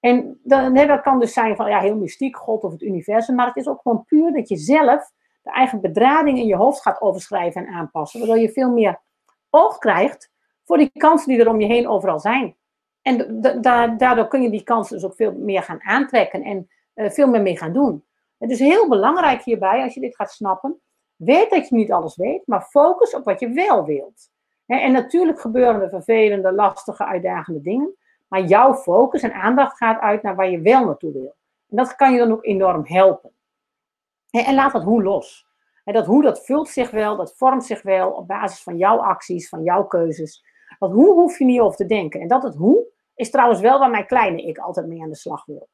En dan, dat kan dus zijn van ja, heel mystiek, God of het universum, maar het is ook gewoon puur dat je zelf eigen bedrading in je hoofd gaat overschrijven en aanpassen, waardoor je veel meer oog krijgt voor die kansen die er om je heen overal zijn. En daardoor kun je die kansen dus ook veel meer gaan aantrekken en uh, veel meer mee gaan doen. Het is heel belangrijk hierbij, als je dit gaat snappen, weet dat je niet alles weet, maar focus op wat je wel wilt. En natuurlijk gebeuren er vervelende, lastige, uitdagende dingen. Maar jouw focus en aandacht gaat uit naar waar je wel naartoe wil. En dat kan je dan ook enorm helpen. En laat dat hoe los. Dat hoe, dat vult zich wel, dat vormt zich wel op basis van jouw acties, van jouw keuzes. Dat hoe hoef je niet over te denken. En dat het hoe is trouwens wel waar mijn kleine ik altijd mee aan de slag wil.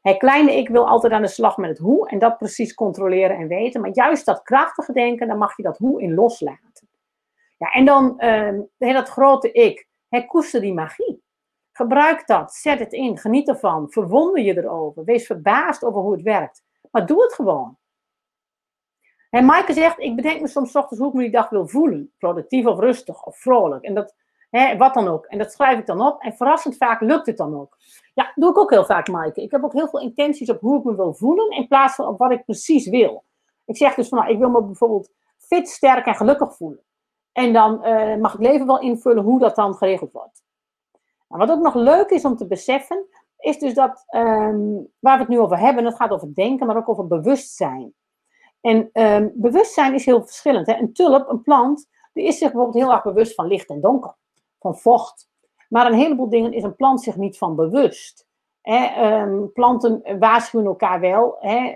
Het kleine ik wil altijd aan de slag met het hoe en dat precies controleren en weten. Maar juist dat krachtige denken, dan mag je dat hoe in loslaten. Ja, en dan uh, dat grote ik. He, koester die magie. Gebruik dat, zet het in, geniet ervan, verwonder je erover, wees verbaasd over hoe het werkt. Maar doe het gewoon. En Maaike zegt, ik bedenk me soms ochtends hoe ik me die dag wil voelen. Productief of rustig of vrolijk. En dat, hè, wat dan ook. En dat schrijf ik dan op. En verrassend vaak lukt het dan ook. Ja, doe ik ook heel vaak, Maaike. Ik heb ook heel veel intenties op hoe ik me wil voelen. In plaats van op wat ik precies wil. Ik zeg dus van, nou, ik wil me bijvoorbeeld fit, sterk en gelukkig voelen. En dan uh, mag ik leven wel invullen hoe dat dan geregeld wordt. Nou, wat ook nog leuk is om te beseffen, is dus dat um, waar we het nu over hebben, het gaat over denken, maar ook over bewustzijn. En um, bewustzijn is heel verschillend. Hè? Een tulp, een plant, die is zich bijvoorbeeld heel erg bewust van licht en donker, van vocht. Maar een heleboel dingen is een plant zich niet van bewust. Hè? Um, planten waarschuwen elkaar wel, hè?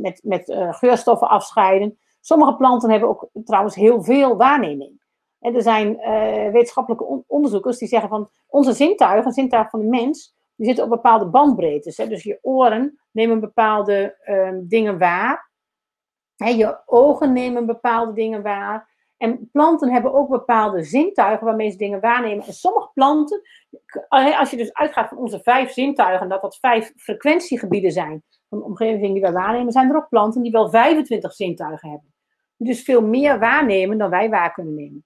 met, met uh, geurstoffen afscheiden. Sommige planten hebben ook trouwens heel veel waarneming. Er zijn uh, wetenschappelijke onderzoekers die zeggen van onze zintuigen, zintuigen van de mens, die zitten op bepaalde bandbreedtes. Hè? Dus je oren nemen bepaalde dingen waar. Je ogen nemen bepaalde dingen waar. En planten hebben ook bepaalde zintuigen waarmee ze dingen waarnemen. En sommige planten, als je dus uitgaat van onze vijf zintuigen, dat dat vijf frequentiegebieden zijn van de omgeving die wij waarnemen, zijn er ook planten die wel 25 zintuigen hebben. Die dus veel meer waarnemen dan wij waar kunnen nemen.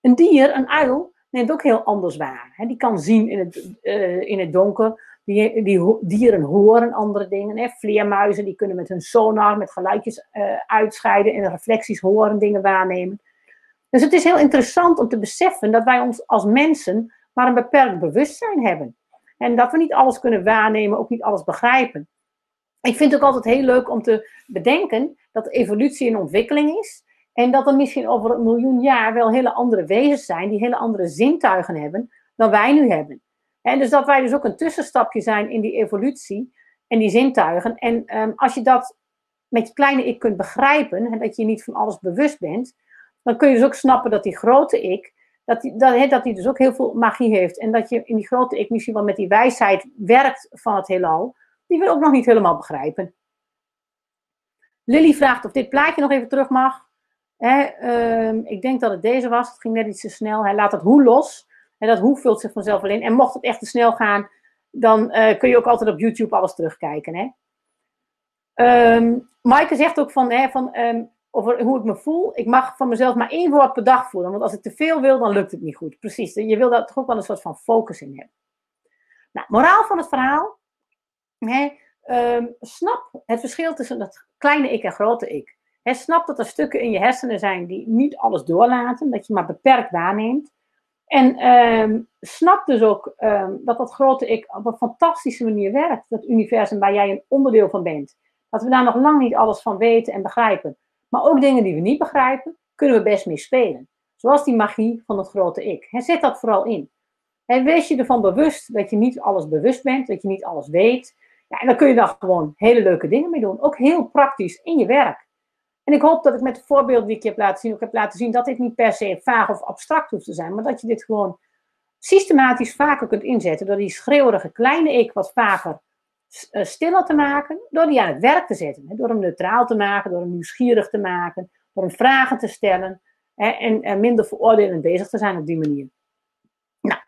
Een dier, een uil, neemt ook heel anders waar. Die kan zien in het, uh, in het donker. Die, die, dieren horen andere dingen. Hè. Vleermuizen die kunnen met hun sonar, met geluidjes uh, uitscheiden en reflecties horen, dingen waarnemen. Dus het is heel interessant om te beseffen dat wij ons als mensen maar een beperkt bewustzijn hebben. En dat we niet alles kunnen waarnemen, ook niet alles begrijpen. Ik vind het ook altijd heel leuk om te bedenken dat evolutie een ontwikkeling is. En dat er misschien over een miljoen jaar wel hele andere wezens zijn, die hele andere zintuigen hebben dan wij nu hebben. Dus dat wij dus ook een tussenstapje zijn in die evolutie en die zintuigen. En um, als je dat met je kleine ik kunt begrijpen, en dat je niet van alles bewust bent, dan kun je dus ook snappen dat die grote ik, dat die, dat, dat die dus ook heel veel magie heeft. En dat je in die grote ik misschien wel met die wijsheid werkt van het heelal, die we ook nog niet helemaal begrijpen. Lily vraagt of dit plaatje nog even terug mag. Hè, ik denk dat het deze was. Het ging net iets te snel. Hij laat het hoe los. En dat hoe vult zich vanzelf in. En mocht het echt te snel gaan, dan uh, kun je ook altijd op YouTube alles terugkijken. Hè? Um, Maaike zegt ook van, hè, van um, over hoe ik me voel. Ik mag van mezelf maar één woord per dag voelen. Want als ik te veel wil, dan lukt het niet goed. Precies. Je wil daar toch ook wel een soort van focus in hebben. Nou, moraal van het verhaal. Hè, um, snap het verschil tussen dat kleine ik en grote ik. Snap dat er stukken in je hersenen zijn die niet alles doorlaten, dat je maar beperkt waarneemt. En um, snap dus ook um, dat dat grote ik op een fantastische manier werkt, dat universum waar jij een onderdeel van bent. Dat we daar nog lang niet alles van weten en begrijpen. Maar ook dingen die we niet begrijpen, kunnen we best mee spelen. Zoals die magie van het grote ik. He, zet dat vooral in. En wees je ervan bewust dat je niet alles bewust bent, dat je niet alles weet. Ja, en dan kun je daar gewoon hele leuke dingen mee doen. Ook heel praktisch in je werk. En ik hoop dat ik met de voorbeelden die ik je heb laten zien, ook heb laten zien dat dit niet per se vaag of abstract hoeft te zijn, maar dat je dit gewoon systematisch vaker kunt inzetten door die schreeuwerige kleine ik wat vaker uh, stiller te maken, door die aan het werk te zetten. Door hem neutraal te maken, door hem nieuwsgierig te maken, door hem vragen te stellen en, minder veroordelend bezig te zijn op die manier. Nou,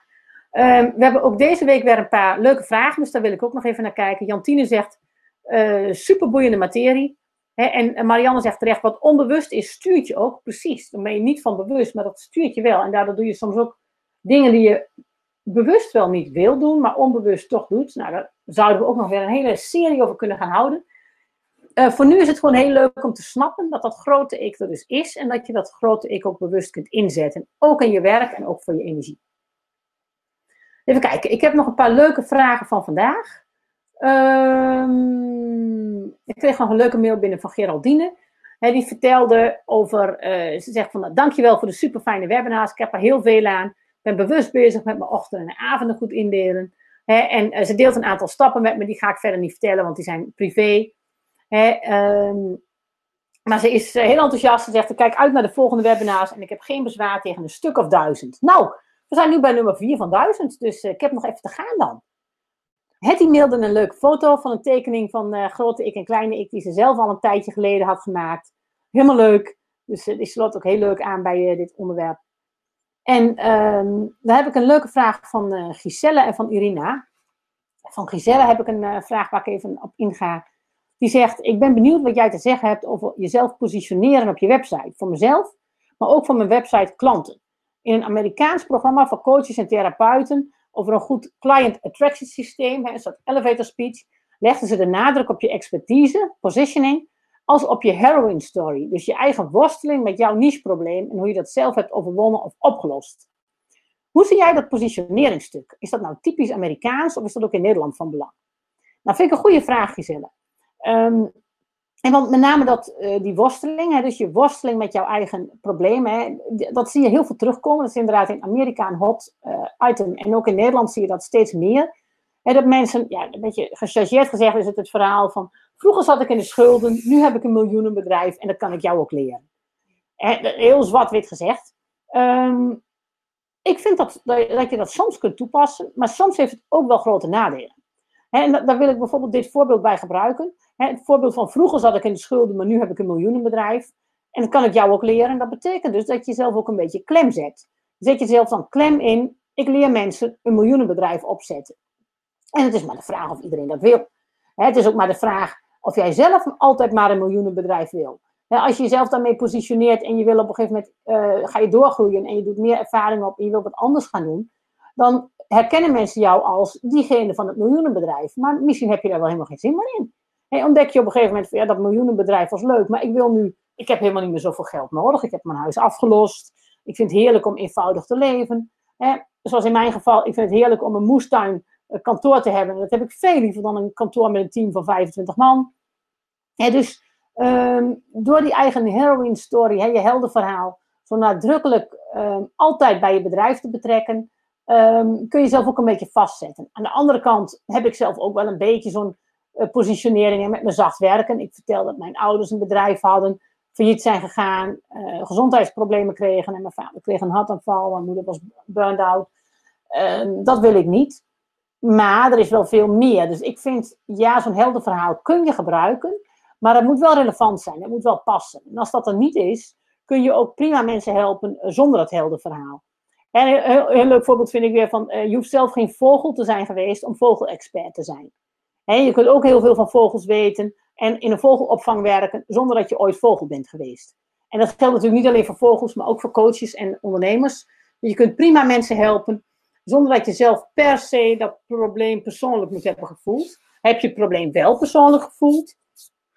um, we hebben ook deze week weer een paar leuke vragen, dus daar wil ik ook nog even naar kijken. Jantine zegt, uh, superboeiende materie. En Marianne zegt terecht, wat onbewust is, stuurt je ook. Precies, dan ben je niet van bewust, maar dat stuurt je wel. En daardoor doe je soms ook dingen die je bewust wel niet wil doen, maar onbewust toch doet. Nou, daar zouden we ook nog weer een hele serie over kunnen gaan houden. Uh, voor nu is het gewoon heel leuk om te snappen dat dat grote ik er dus is en dat je dat grote ik ook bewust kunt inzetten. Ook in je werk en ook voor je energie. Even kijken, ik heb nog een paar leuke vragen van vandaag. Um, ik kreeg nog een leuke mail binnen van Geraldine. die vertelde over, uh, ze zegt van nou, dankjewel voor de super fijne webinars. Ik heb er heel veel aan ben bewust bezig met mijn ochtenden en avonden goed indelen. En uh, ze deelt een aantal stappen met me, die ga ik verder niet vertellen, want die zijn privé. Um, maar ze is uh, heel enthousiast. Ze zegt: Ik kijk uit naar de volgende webinars en ik heb geen bezwaar tegen een stuk of duizend. Nou, we zijn nu bij nummer 4 van duizend, dus ik heb nog even te gaan dan. Hetty mailde een leuke foto van een tekening van grote ik en kleine ik, die ze zelf al een tijdje geleden had gemaakt. Helemaal leuk. Dus die sloot ook heel leuk aan bij dit onderwerp. En um, daar heb ik een leuke vraag van Giselle en van Irina. Van Giselle heb ik een vraag waar ik even op inga. Die zegt: Ik ben benieuwd wat jij te zeggen hebt over jezelf positioneren op je website. Voor mezelf, maar ook voor mijn website klanten. In een Amerikaans programma voor coaches en therapeuten over een goed client attraction systeem, een soort elevator speech, legden ze de nadruk op je expertise, positioning als op je heroin story. Dus je eigen worsteling met jouw niche-probleem en hoe je dat zelf hebt overwonnen of opgelost. Hoe zie jij dat positioneringstuk? Is dat nou typisch Amerikaans of is dat ook in Nederland van belang? Nou, vind ik een goede vraag, Giselle. Um, en want met name dat, uh, die worsteling, hè, dus je worsteling met jouw eigen problemen, dat zie je heel veel terugkomen. Dat is inderdaad in Amerika een hot uh, item. En ook in Nederland zie je dat steeds meer. Hè, dat mensen, ja, een beetje gechargeerd gezegd is het het verhaal van Vroeger zat ik in de schulden, nu heb ik een miljoenenbedrijf en dat kan ik jou ook leren. Heel zwart-wit gezegd. Um, ik vind dat, dat je dat soms kunt toepassen, maar soms heeft het ook wel grote nadelen. En daar wil ik bijvoorbeeld dit voorbeeld bij gebruiken. Het voorbeeld van vroeger zat ik in de schulden, maar nu heb ik een miljoenenbedrijf. En dat kan ik jou ook leren. En dat betekent dus dat je jezelf ook een beetje klem zet. Zet jezelf dan klem in, ik leer mensen een miljoenenbedrijf opzetten. En het is maar de vraag of iedereen dat wil. Het is ook maar de vraag of jij zelf altijd maar een miljoenenbedrijf wil. als je jezelf daarmee positioneert en je wil op een gegeven moment, uh, ga je doorgroeien en je doet meer ervaring op en je wilt wat anders gaan doen, dan herkennen mensen jou als diegene van het miljoenenbedrijf. Maar misschien heb je daar wel helemaal geen zin meer in. Hey, ontdek je op een gegeven moment van ja, dat miljoenenbedrijf was leuk, maar ik wil nu, ik heb helemaal niet meer zoveel geld nodig. Ik heb mijn huis afgelost. Ik vind het heerlijk om eenvoudig te leven. zoals in mijn geval, ik vind het heerlijk om een moestuin kantoor te hebben. Dat heb ik veel liever dan een kantoor met een team van 25 man. dus um, door die eigen heroin story, he, je heldenverhaal, zo nadrukkelijk um, altijd bij je bedrijf te betrekken, um, kun je zelf ook een beetje vastzetten. Aan de andere kant heb ik zelf ook wel een beetje zo'n uh, positionering met mijn zacht werken. Ik vertel dat mijn ouders een bedrijf hadden, failliet zijn gegaan, uh, gezondheidsproblemen kregen en mijn vader kreeg een hartaanval, mijn moeder was burned out. dat wil ik niet. Maar er is wel veel meer. Dus ik vind, ja, zo'n helder verhaal kun je gebruiken. Maar het moet wel relevant zijn. Het moet wel passen. En als dat er niet is, kun je ook prima mensen helpen eh, zonder het helder verhaal. En een heel, heel, leuk voorbeeld vind ik weer van, uh, je hoeft zelf geen vogel te zijn geweest om vogelexpert te zijn. Je kunt ook heel veel van vogels weten en in een vogelopvang werken zonder dat je ooit vogel bent geweest. En dat geldt natuurlijk niet alleen voor vogels, maar ook voor coaches en ondernemers. Je kunt prima mensen helpen zonder dat je zelf per se dat probleem persoonlijk moet hebben gevoeld. Heb je het probleem wel persoonlijk gevoeld?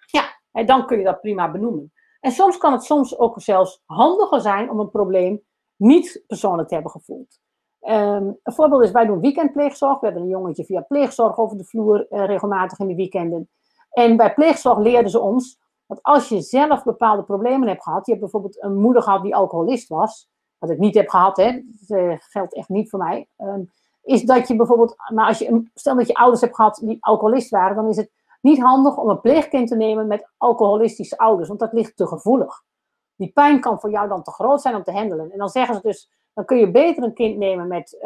Ja, dan kun je dat prima benoemen. En soms kan het soms ook zelfs handiger zijn om een probleem niet persoonlijk te hebben gevoeld. Um, een voorbeeld is, wij doen weekendpleegzorg. We hebben een jongetje via pleegzorg over de vloer uh, regelmatig in de weekenden. En bij pleegzorg leerden ze ons dat als je zelf bepaalde problemen hebt gehad, je hebt bijvoorbeeld een moeder gehad die alcoholist was, wat ik niet heb gehad, hè, dat uh, geldt echt niet voor mij. Um, is dat je bijvoorbeeld, maar als je, stel dat je ouders hebt gehad die alcoholist waren, dan is het niet handig om een pleegkind te nemen met alcoholistische ouders, want dat ligt te gevoelig. Die pijn kan voor jou dan te groot zijn om te handelen. En dan zeggen ze dus, dan kun je beter een kind nemen met,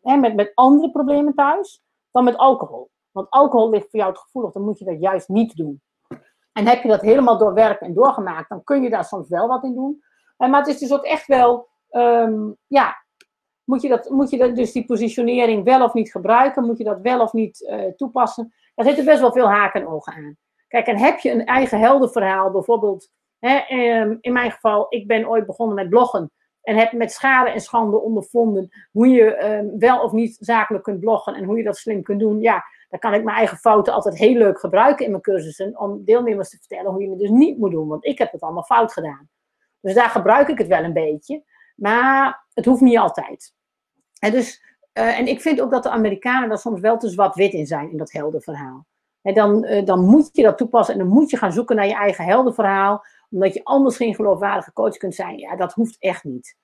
hè, met, met andere problemen thuis dan met alcohol. Want alcohol ligt voor jou te gevoelig, dan moet je dat juist niet doen. En heb je dat helemaal doorwerkt en doorgemaakt, dan kun je daar soms wel wat in doen. Eh, maar het is dus ook echt wel, um, ja, moet je, dat, moet je dus die positionering wel of niet gebruiken? Moet je dat wel of niet uh, toepassen? Daar zitten best wel veel haken en ogen aan. Kijk, en heb je een eigen heldenverhaal, bijvoorbeeld, hè, um, in mijn geval, ik ben ooit begonnen met bloggen. En heb met schade en schande ondervonden hoe je um, wel of niet zakelijk kunt bloggen en hoe je dat slim kunt doen. Ja, dan kan ik mijn eigen fouten altijd heel leuk gebruiken in mijn cursussen om deelnemers te vertellen hoe je het dus niet moet doen, want ik heb het allemaal fout gedaan. Dus daar gebruik ik het wel een beetje, maar het hoeft niet altijd. En, dus, uh, en ik vind ook dat de Amerikanen daar soms wel te zwart-wit in zijn in dat heldenverhaal. En dan, uh, dan moet je dat toepassen en dan moet je gaan zoeken naar je eigen heldenverhaal, omdat je anders geen geloofwaardige coach kunt zijn. Ja, dat hoeft echt niet.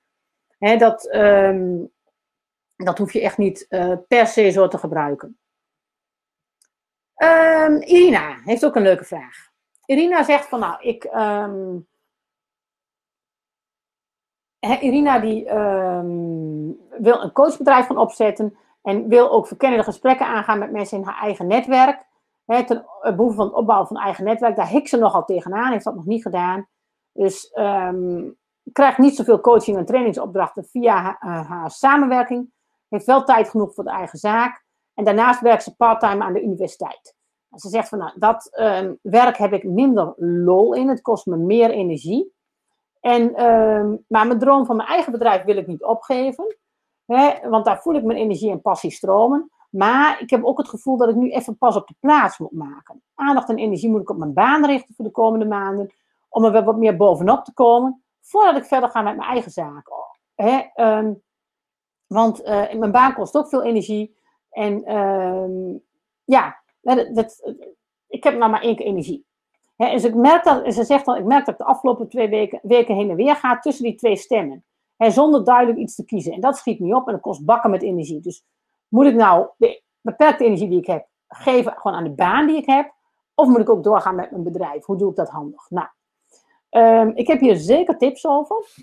Dat, um, dat hoef je echt niet uh, per se zo te gebruiken. Um, Irina heeft ook een leuke vraag. Irina zegt van nou, ik. Um, Irina die wil een coachbedrijf gaan opzetten en wil ook verkennende gesprekken aangaan met mensen in haar eigen netwerk. Hè, ten behoeve van het opbouwen van eigen netwerk. Daar hikt ze nogal tegenaan, heeft dat nog niet gedaan. Dus krijgt niet zoveel coaching en trainingsopdrachten via haar, uh, samenwerking. Heeft wel tijd genoeg voor de eigen zaak. En daarnaast werkt ze parttime aan de universiteit. Ze zegt van, nou, dat uh, werk heb ik minder lol in. Het kost me meer energie. En, uh, maar mijn droom van mijn eigen bedrijf wil ik niet opgeven. Want daar voel ik mijn energie en passie stromen. Maar ik heb ook het gevoel dat ik nu even pas op de plaats moet maken. Aandacht en energie moet ik op mijn baan richten voor de komende maanden. Om er wat meer bovenop te komen. Voordat ik verder ga met mijn eigen zaak. Hè, um, want uh, mijn baan kost ook veel energie. En um, ja, dat, ik heb nou maar één keer energie. He, dus ik merk dat, ze zegt dan, ik merk dat ik de afgelopen twee weken, heen en weer ga tussen die twee stemmen. Zonder duidelijk iets te kiezen. En dat schiet niet op en dat kost bakken met energie. Dus moet ik nou de beperkte energie die ik heb geven gewoon aan de baan die ik heb? Of moet ik ook doorgaan met mijn bedrijf? Hoe doe ik dat handig? Nou, um, ik heb hier zeker tips over.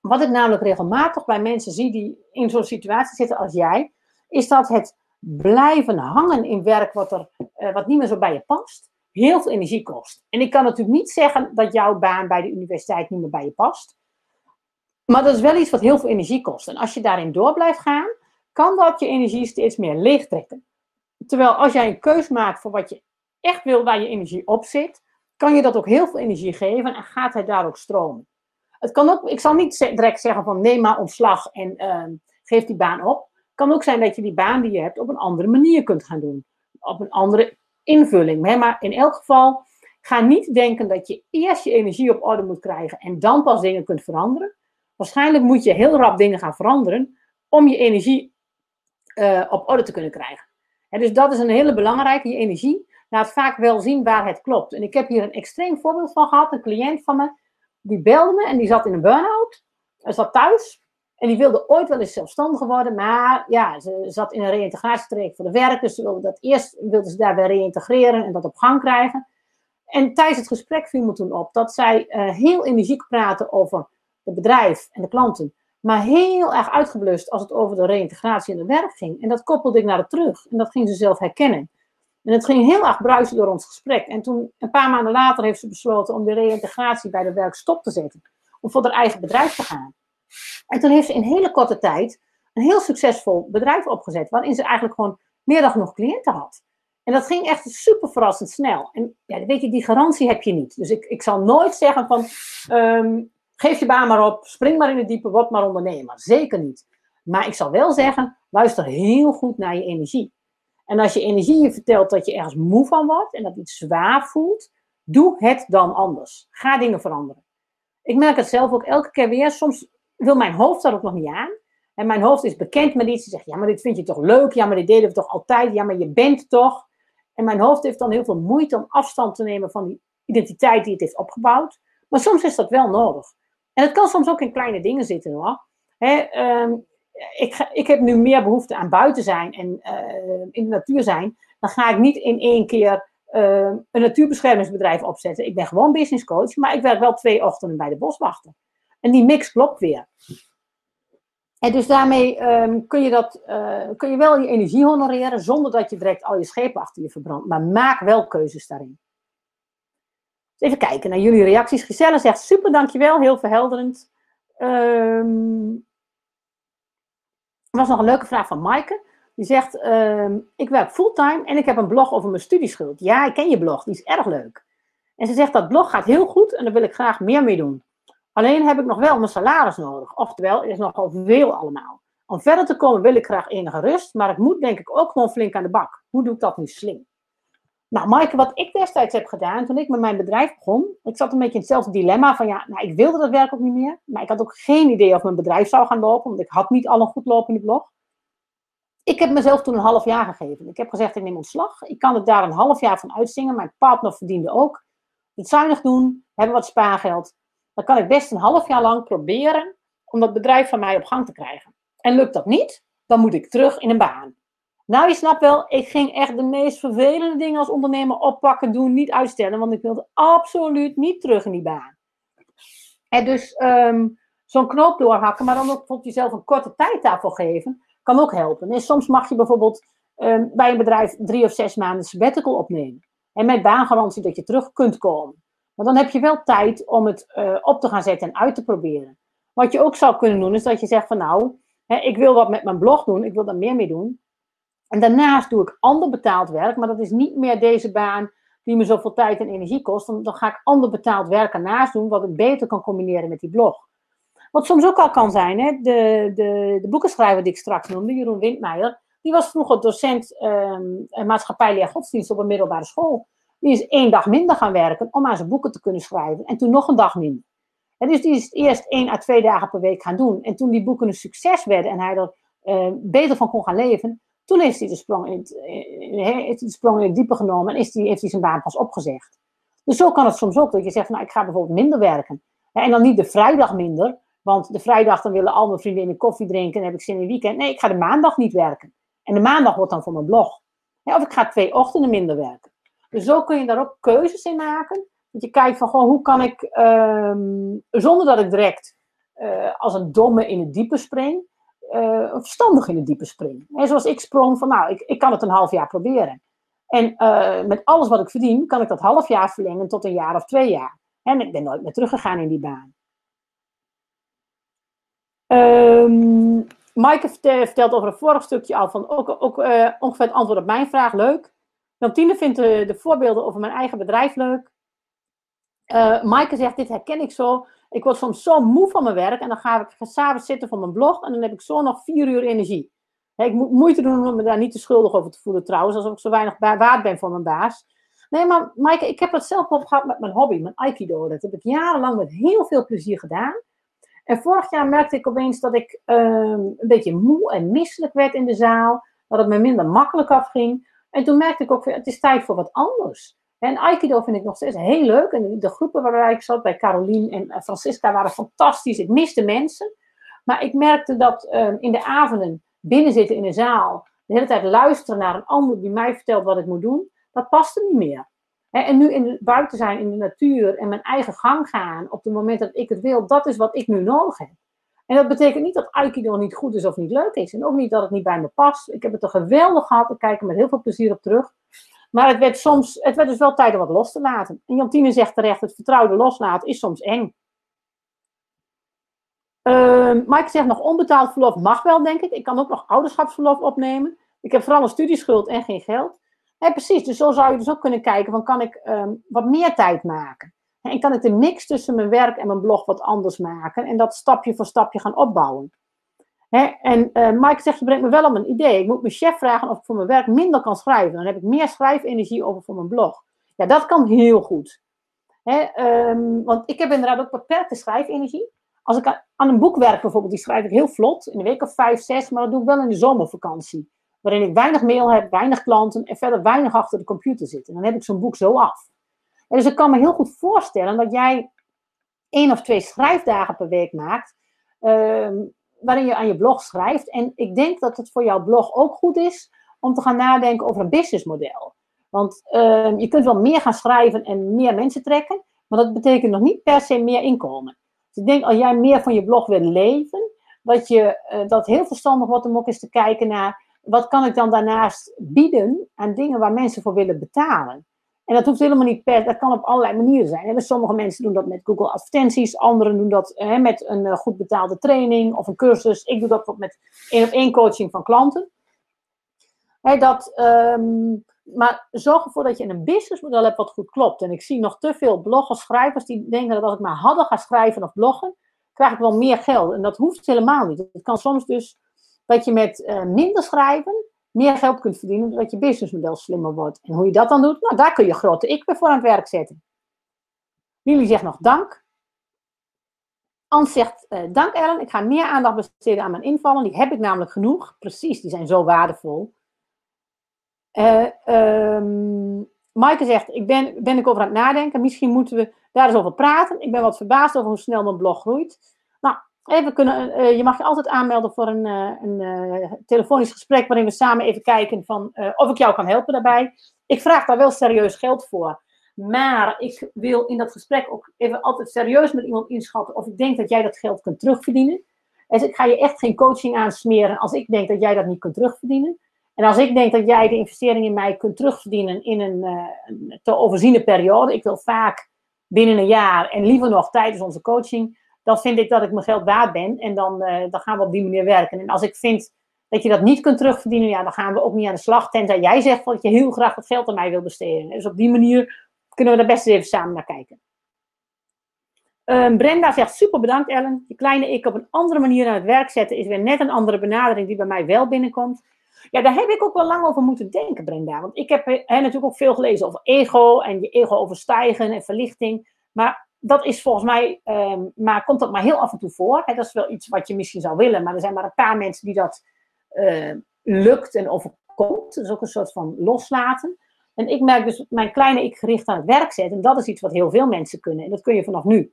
Wat ik namelijk regelmatig bij mensen zie die in zo'n situatie zitten als jij, is dat het blijven hangen in werk wat, er, uh, wat niet meer zo bij je past, heel veel energie kost. En ik kan natuurlijk niet zeggen dat jouw baan bij de universiteit niet meer bij je past. Maar dat is wel iets wat heel veel energie kost. En als je daarin door blijft gaan, kan dat je energie steeds meer leegtrekken. Terwijl als jij een keus maakt voor wat je echt wil, waar je energie op zit, kan je dat ook heel veel energie geven en gaat hij daar ook stromen. Het kan ook, ik zal niet direct zeggen van neem maar ontslag en uh, geef die baan op kan ook zijn dat je die baan die je hebt op een andere manier kunt gaan doen. Op een andere invulling. Maar in elk geval, ga niet denken dat je eerst je energie op orde moet krijgen en dan pas dingen kunt veranderen. Waarschijnlijk moet je heel rap dingen gaan veranderen om je energie uh, op orde te kunnen krijgen. En dus dat is een hele belangrijke. Je energie laat vaak wel zien waar het klopt. En ik heb hier een extreem voorbeeld van gehad. Een cliënt van me, die belde me en die zat in een burn-out. Hij zat thuis en die wilde ooit wel eens zelfstandig worden, maar ja, ze zat in een reïntegratietraject voor de werk. Dus ze wilde dat eerst wilde ze daarbij reïntegreren en dat op gang krijgen. En tijdens het gesprek viel me toen op dat zij uh, heel energiek praten over het bedrijf en de klanten. Maar heel erg uitgeblust als het over de reïntegratie in het werk ging. En dat koppelde ik naar het terug. En dat ging ze zelf herkennen. En het ging heel erg bruisen door ons gesprek. En toen, een paar maanden later, heeft ze besloten om de reïntegratie bij de werk stop te zetten. Om voor haar eigen bedrijf te gaan. En toen heeft ze in hele korte tijd een heel succesvol bedrijf opgezet, waarin ze eigenlijk gewoon meer dan genoeg cliënten had. En dat ging echt super verrassend snel. En ja, weet je, die garantie heb je niet. Dus ik, ik zal nooit zeggen van, um, geef je baan maar op, spring maar in het diepe, word maar ondernemer. Zeker niet. Maar ik zal wel zeggen, luister heel goed naar je energie. En als je energie je vertelt dat je ergens moe van wordt en dat iets zwaar voelt, doe het dan anders. Ga dingen veranderen. Ik merk het zelf ook elke keer weer. Soms wil mijn hoofd daar ook nog niet aan. En mijn hoofd is bekend met iets. Ze zegt, ja, maar dit vind je toch leuk? Ja, maar dit deden we toch altijd? Ja, maar je bent toch? En mijn hoofd heeft dan heel veel moeite om afstand te nemen van die identiteit die het heeft opgebouwd. Maar soms is dat wel nodig. En het kan soms ook in kleine dingen zitten hoor. Hè, um, ik, ik heb nu meer behoefte aan buiten zijn en eh, in de natuur zijn. Dan ga ik niet in één keer uh, een natuurbeschermingsbedrijf opzetten. Ik ben gewoon business coach, maar ik werk wel twee ochtenden bij de boswachter. En die mix klopt weer. En dus daarmee um, kun, je dat, uh, kun je wel je energie honoreren zonder dat je direct al je schepen achter je verbrandt. Maar maak wel keuzes daarin. Dus even kijken naar jullie reacties. Giselle zegt super, dankjewel, heel verhelderend. Um, er was nog een leuke vraag van Maaike. Die zegt, um, ik werk fulltime en ik heb een blog over mijn studieschuld. Ja, ik ken je blog, die is erg leuk. En ze zegt, dat blog gaat heel goed en daar wil ik graag meer mee doen. Alleen heb ik nog wel mijn salaris nodig. Oftewel, er is nogal veel allemaal. Om verder te komen wil ik graag enige rust, maar ik moet denk ik ook gewoon flink aan de bak. Hoe doe ik dat nu slim? Nou, Maaike, wat ik destijds heb gedaan toen ik met mijn bedrijf begon, ik zat een beetje in hetzelfde dilemma van ja, nou, ik wilde dat werk ook niet meer, maar ik had ook geen idee of mijn bedrijf zou gaan lopen, want ik had niet al een goed lopende blog. Ik heb mezelf toen een half jaar gegeven. Ik heb gezegd, ik neem ontslag. Ik kan het daar een half jaar van uitzingen. Mijn partner verdiende ook. Het zuinig doen, hebben wat spaargeld. Dan kan ik best een half jaar lang proberen om dat bedrijf van mij op gang te krijgen. En lukt dat niet, dan moet ik terug in een baan. Nou, je snapt wel, ik ging echt de meest vervelende dingen als ondernemer oppakken, doen, niet uitstellen, want ik wilde absoluut niet terug in die baan. En dus um, zo'n knoop doorhakken, maar dan ook bijvoorbeeld jezelf een korte tijd daarvoor geven, kan ook helpen. En soms mag je bijvoorbeeld um, bij een bedrijf drie of zes maanden sabbatical opnemen. En met baangarantie dat je terug kunt komen. Maar dan heb je wel tijd om het uh, op te gaan zetten en uit te proberen. Wat je ook zou kunnen doen, is dat je zegt van nou, hè, ik wil wat met mijn blog doen, ik wil daar meer mee doen. En daarnaast doe ik ander betaald werk, maar dat is niet meer deze baan die me zoveel tijd en energie kost. Dan, ga ik ander betaald werk ernaast doen, wat ik beter kan combineren met die blog. Wat soms ook al kan zijn, hè, de, de, de boekenschrijver die ik straks noemde, Jeroen Windmeijer, die was vroeger docent um, maatschappijleer godsdienst op een middelbare school. Die is één dag minder gaan werken om aan zijn boeken te kunnen schrijven. En toen nog een dag minder. En dus die is eerst één à twee dagen per week gaan doen. En toen die boeken een succes werden en hij er uh, beter van kon gaan leven, toen heeft hij de sprong in het, heeft in het diepe genomen en is die, heeft hij zijn baan pas opgezegd. Dus zo kan het soms ook, dat je zegt, nou ik ga bijvoorbeeld minder werken. En dan niet de vrijdag minder, want de vrijdag dan willen al mijn vriendinnen koffie drinken en heb ik zin in het weekend. Nee, ik ga de maandag niet werken. En de maandag wordt dan voor mijn blog. Of ik ga twee ochtenden minder werken. Dus zo kun je daar ook keuzes in maken. Dat je kijkt van, gewoon, hoe kan ik, um, zonder dat ik direct uh, als een domme in het diepe spring, uh, verstandig in het diepe spring. En zoals ik sprong van, nou, ik, ik kan het een half jaar proberen. En uh, met alles wat ik verdien, kan ik dat half jaar verlengen tot een jaar of twee jaar. En ik ben nooit meer teruggegaan in die baan. Um, Maaike vertelt over een vorig stukje al van ook, ook uh, ongeveer het antwoord op mijn vraag. Leuk. Jantine vindt de, de voorbeelden over mijn eigen bedrijf leuk. Uh, Maaike zegt, dit herken ik zo. Ik word soms zo moe van mijn werk en dan ga ik s'avonds zitten voor mijn blog en dan heb ik zo nog vier uur energie. ik moet moeite doen om me daar niet te schuldig over te voelen trouwens, alsof ik zo weinig waard ben voor mijn baas. Nee, maar Maaike, ik heb dat zelf opgehad met mijn hobby, mijn Aikido. Dat heb ik jarenlang met heel veel plezier gedaan. En vorig jaar merkte ik opeens dat ik um, een beetje moe en misselijk werd in de zaal. Dat het me minder makkelijk afging. En toen merkte ik ook, het is tijd voor wat anders. En Aikido vind ik nog steeds heel leuk. En de groepen waarbij ik zat, bij Carolien en Francisca, waren fantastisch. Ik miste mensen. Maar ik merkte dat um, in de avonden binnen zitten in een zaal, de hele tijd luisteren naar een ander die mij vertelt wat ik moet doen, dat paste niet meer. En nu in buiten zijn in de natuur en mijn eigen gang gaan op het moment dat ik het wil, dat is wat ik nu nodig heb. En dat betekent niet dat Aikido niet goed is of niet leuk is. En ook niet dat het niet bij me past. Ik heb het er geweldig gehad. Ik kijk er met heel veel plezier op terug. Maar het werd soms, het werd dus wel tijd om wat los te laten. En Jantine zegt terecht, het vertrouwde loslaten is soms eng. Uh, Mike zegt nog onbetaald verlof mag wel, denk ik. Ik kan ook nog ouderschapsverlof opnemen. Ik heb vooral een studieschuld en geen geld. Ja, precies, dus zo zou je dus ook kunnen kijken van kan ik um, wat meer tijd maken? En kan ik de mix tussen mijn werk en mijn blog wat anders maken en dat stapje voor stapje gaan opbouwen? Hè? En uh, Mike zegt, je brengt me wel om een idee. Ik moet mijn chef vragen of ik voor mijn werk minder kan schrijven. Dan heb ik meer schrijfenergie over voor mijn blog. Ja, dat kan heel goed. Hè? Um, want ik heb inderdaad ook beperkte schrijfenergie. Als ik aan een boek werk bijvoorbeeld, die schrijf ik heel vlot, in een week of vijf, zes, maar dat doe ik wel in de zomervakantie waarin ik weinig mail heb, weinig klanten en verder weinig achter de computer zit. En dan heb ik zo'n boek zo af. En dus ik kan me heel goed voorstellen dat jij één of twee schrijfdagen per week maakt, uh, waarin je aan je blog schrijft. En ik denk dat het voor jouw blog ook goed is om te gaan nadenken over een businessmodel. Want ehm, je kunt wel meer gaan schrijven en meer mensen trekken, maar dat betekent nog niet per se meer inkomen. Dus ik denk als jij meer van je blog wil leven, dat je uh, dat heel verstandig wordt om ook eens te kijken naar wat kan ik dan daarnaast bieden aan dingen waar mensen voor willen betalen. En dat hoeft helemaal niet per, dat kan op allerlei manieren zijn. Sommige mensen doen dat met Google advertenties, anderen doen dat hè, met een uh, goed betaalde training of een cursus. Ik doe dat met één op één coaching van klanten. Hè, dat, um, maar zorg ervoor dat je een businessmodel hebt wat goed klopt. En ik zie nog te veel bloggers, schrijvers die denken dat als ik maar hadden ga schrijven of bloggen, krijg ik wel meer geld. En dat hoeft helemaal niet. Het kan soms dus dat je met uh, minder schrijven meer geld kunt verdienen, doordat je businessmodel slimmer wordt. En hoe je dat dan doet, nou, daar kun je grote ik weer voor aan het werk zetten. Lili zegt nog dank. Ans zegt, uh, dank Ellen, ik ga meer aandacht besteden aan mijn invallen. Die heb ik namelijk genoeg. Precies, die zijn zo waardevol. Uh, Maaike zegt, ik ben, ben ik over aan het nadenken. Misschien moeten we daar eens over praten. Ik ben wat verbaasd over hoe snel mijn blog groeit. Even kunnen, uh, je mag je altijd aanmelden voor een, uh, een uh, telefonisch gesprek waarin we samen even kijken van, of ik jou kan helpen daarbij. Ik vraag daar wel serieus geld voor. Maar ik wil in dat gesprek ook even altijd serieus met iemand inschatten of ik denk dat jij dat geld kunt terugverdienen. Dus ik ga je echt geen coaching aansmeren als ik denk dat jij dat niet kunt terugverdienen. En als ik denk dat jij de investering in mij kunt terugverdienen in een, een te overziene periode, ik wil vaak binnen een jaar en liever nog tijdens onze coaching, dan vind ik dat ik mijn geld waard ben. En dan, uh, dan gaan we op die manier werken. En als ik vind dat je dat niet kunt terugverdienen, ja, dan gaan we ook niet aan de slag. Tenzij jij zegt dat je heel graag het geld aan mij wil besteden. Dus op die manier kunnen we daar best even samen naar kijken. Um, Brenda zegt super bedankt Ellen. Je kleine ik op een andere manier aan het werk zetten is weer net een andere benadering die bij mij wel binnenkomt. Ja, daar heb ik ook wel lang over moeten denken, Brenda. Want ik heb hè, natuurlijk ook veel gelezen over ego en je ego overstijgen en verlichting. Maar dat is volgens mij, um, maar komt dat maar heel af en toe voor. Dat is wel iets wat je misschien zou willen, maar er zijn maar een paar mensen die dat uh, lukt en overkomt. Dat is ook een soort van loslaten. En ik merk dus mijn kleine ik gericht aan het werk zetten. En dat is iets wat heel veel mensen kunnen. En dat kun je vanaf nu.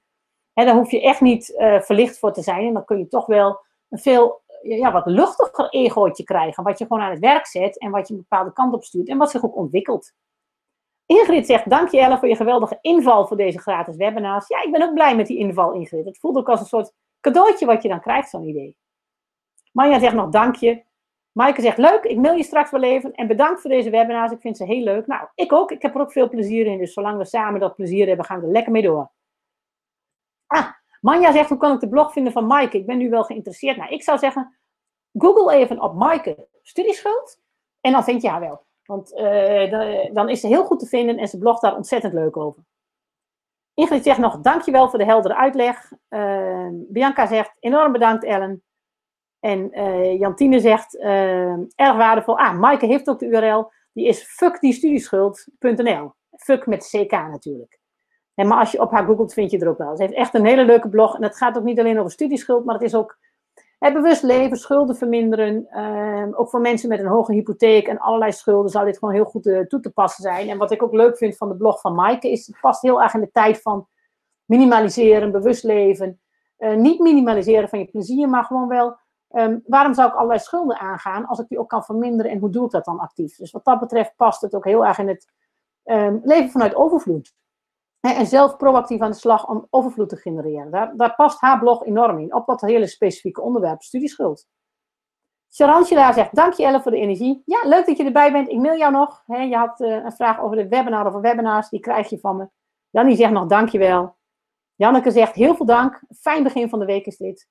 Hè, daar hoef je echt niet uh, verlicht voor te zijn. En dan kun je toch wel een veel ja, wat luchtiger egootje krijgen. Wat je gewoon aan het werk zet en wat je een bepaalde kant op stuurt. En wat zich ook ontwikkelt. Ingrid zegt, dank je Ellen voor je geweldige inval voor deze gratis webinars. Ja, ik ben ook blij met die inval Ingrid. Het voelt ook als een soort cadeautje wat je dan krijgt, zo'n idee. Maya zegt nog dank je. Maaike zegt, leuk, ik mail je straks wel even. En bedankt voor deze webinars, ik vind ze heel leuk. Nou, ik ook, ik heb er ook veel plezier in. Dus zolang we samen dat plezier hebben, gaan we er lekker mee door. Ah, Manja zegt, hoe kan ik de blog vinden van Maaike? Ik ben nu wel geïnteresseerd. Nou, ik zou zeggen, google even op Maaike studieschuld. En dan vind je haar wel. Want uh, dan is ze heel goed te vinden en ze blogt daar ontzettend leuk over. Ingrid zegt nog, dankjewel voor de heldere uitleg. Uh, Bianca zegt, enorm bedankt Ellen. En uh, Jantine zegt, erg waardevol. Ah, Maaike heeft ook de URL. Die is fuckdiestudieschuld.nl. Fuck met CK natuurlijk. En maar als je op haar googelt, vind je er ook wel. Ze heeft echt een hele leuke blog. En het gaat ook niet alleen over studieschuld, maar het is ook bewust leven, schulden verminderen. Uh, ook voor mensen met een hoge hypotheek en allerlei schulden zou dit gewoon heel goed uh, toe te passen zijn. En wat ik ook leuk vind van de blog van Maaike is, het past heel erg in de tijd van minimaliseren, bewust leven. Uh, niet minimaliseren van je plezier, maar gewoon wel, um, waarom zou ik allerlei schulden aangaan als ik die ook kan verminderen en hoe doe ik dat dan actief? Dus wat dat betreft past het ook heel erg in het um, leven vanuit overvloed. En zelf proactief aan de slag om overvloed te genereren. Daar, daar past haar blog enorm in. Op dat hele specifieke onderwerp, studieschuld. Charantjela zegt, dank je Elle voor de energie. Ja, leuk dat je erbij bent. Ik mail jou nog. je had uh, een vraag over de webinar of webinars. Die krijg je van me. Jannie zegt nog, dank je wel. Janneke zegt, heel veel dank. Fijn begin van de week is dit.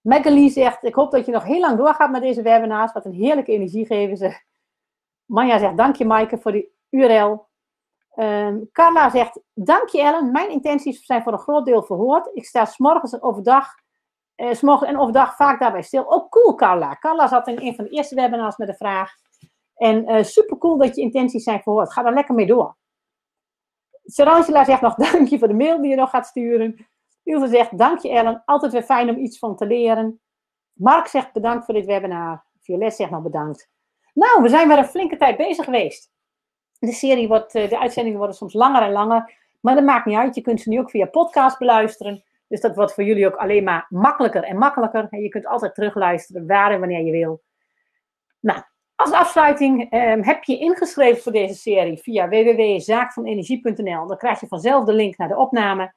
Magalie zegt, ik hoop dat je nog heel lang doorgaat met deze webinars. Wat een heerlijke energie geven ze. Manja zegt, dank je Maaike voor die URL. Um, Carla zegt, dank je Ellen, mijn intenties zijn voor een groot deel verhoord. Ik sta s'morgens en overdag, s'morgens en overdag vaak daarbij stil. Ook cool Carla. Carla zat in een van de eerste webinars met een vraag. En uh, super cool dat je intenties zijn verhoord. Ga daar lekker mee door. Sarangela zegt nog, <laughs> dank je voor de mail die je nog gaat sturen. Ilse zegt, dank je Ellen, altijd weer fijn om iets van te leren. Mark zegt, bedankt voor dit webinar. Violet zegt nog bedankt. Nou, we zijn weer een flinke tijd bezig geweest. De serie eh, de uitzendingen worden soms langer en langer. Maar dat maakt niet uit. Je kunt ze nu ook via podcast beluisteren. Dus Dus dat wordt voor jullie ook alleen maar makkelijker en makkelijker. En je kunt altijd terugluisteren waar en wanneer je wil. Nou, als afsluiting ehm, heb je ingeschreven voor deze serie via www.zaakvanenergie.nl. Dan krijg je vanzelf de link naar de opname.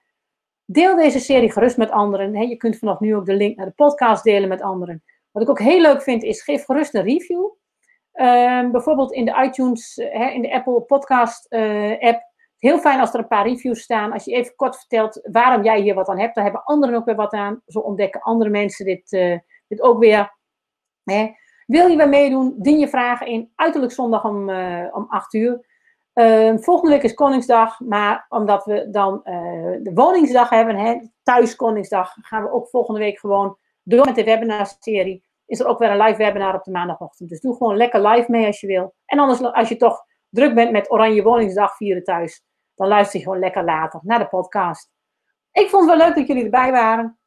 Deel deze serie gerust met anderen. Je kunt vanaf nu ook de link naar de podcast delen met anderen. Wat ik ook heel leuk vind is, geef gerust een review. Ehm, bijvoorbeeld in de iTunes, in de Apple Podcast uh, app. Heel fijn als er een paar reviews staan. Als je even kort vertelt waarom jij hier wat aan hebt, dan hebben anderen ook weer wat aan. Zo ontdekken andere mensen dit, uh, dit ook weer. Hè. Wil je weer meedoen? Dien je vragen in. Uiterlijk zondag om, uh, om 8 uur. Uh, volgende week is Koningsdag, maar omdat we dan de woningsdag hebben, hè, thuis Koningsdag, gaan we ook volgende week gewoon door met de webinarserie. Is er ook weer een live webinar op de maandagochtend. Dus doe gewoon lekker live mee als je wil. En anders, als je toch druk bent met Oranje Woningsdag vieren thuis, dan luister je gewoon lekker later naar de podcast. Ik vond het wel leuk dat jullie erbij waren.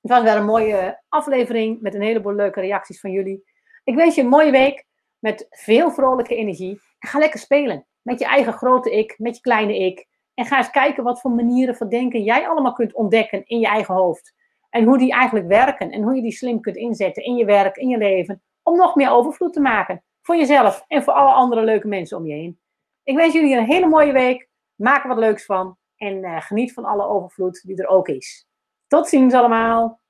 Het was weer een mooie aflevering met een heleboel leuke reacties van jullie. Ik wens je een mooie week met veel vrolijke energie. En ga lekker spelen met je eigen grote ik, met je kleine ik. En ga eens kijken wat voor manieren van denken jij allemaal kunt ontdekken in je eigen hoofd. En hoe die eigenlijk werken en hoe je die slim kunt inzetten in je werk, in je leven. Om nog meer overvloed te maken. Voor jezelf en voor alle andere leuke mensen om je heen. Ik wens jullie een hele mooie week. Maak er wat leuks van. En uh, geniet van alle overvloed die er ook is. Tot ziens allemaal.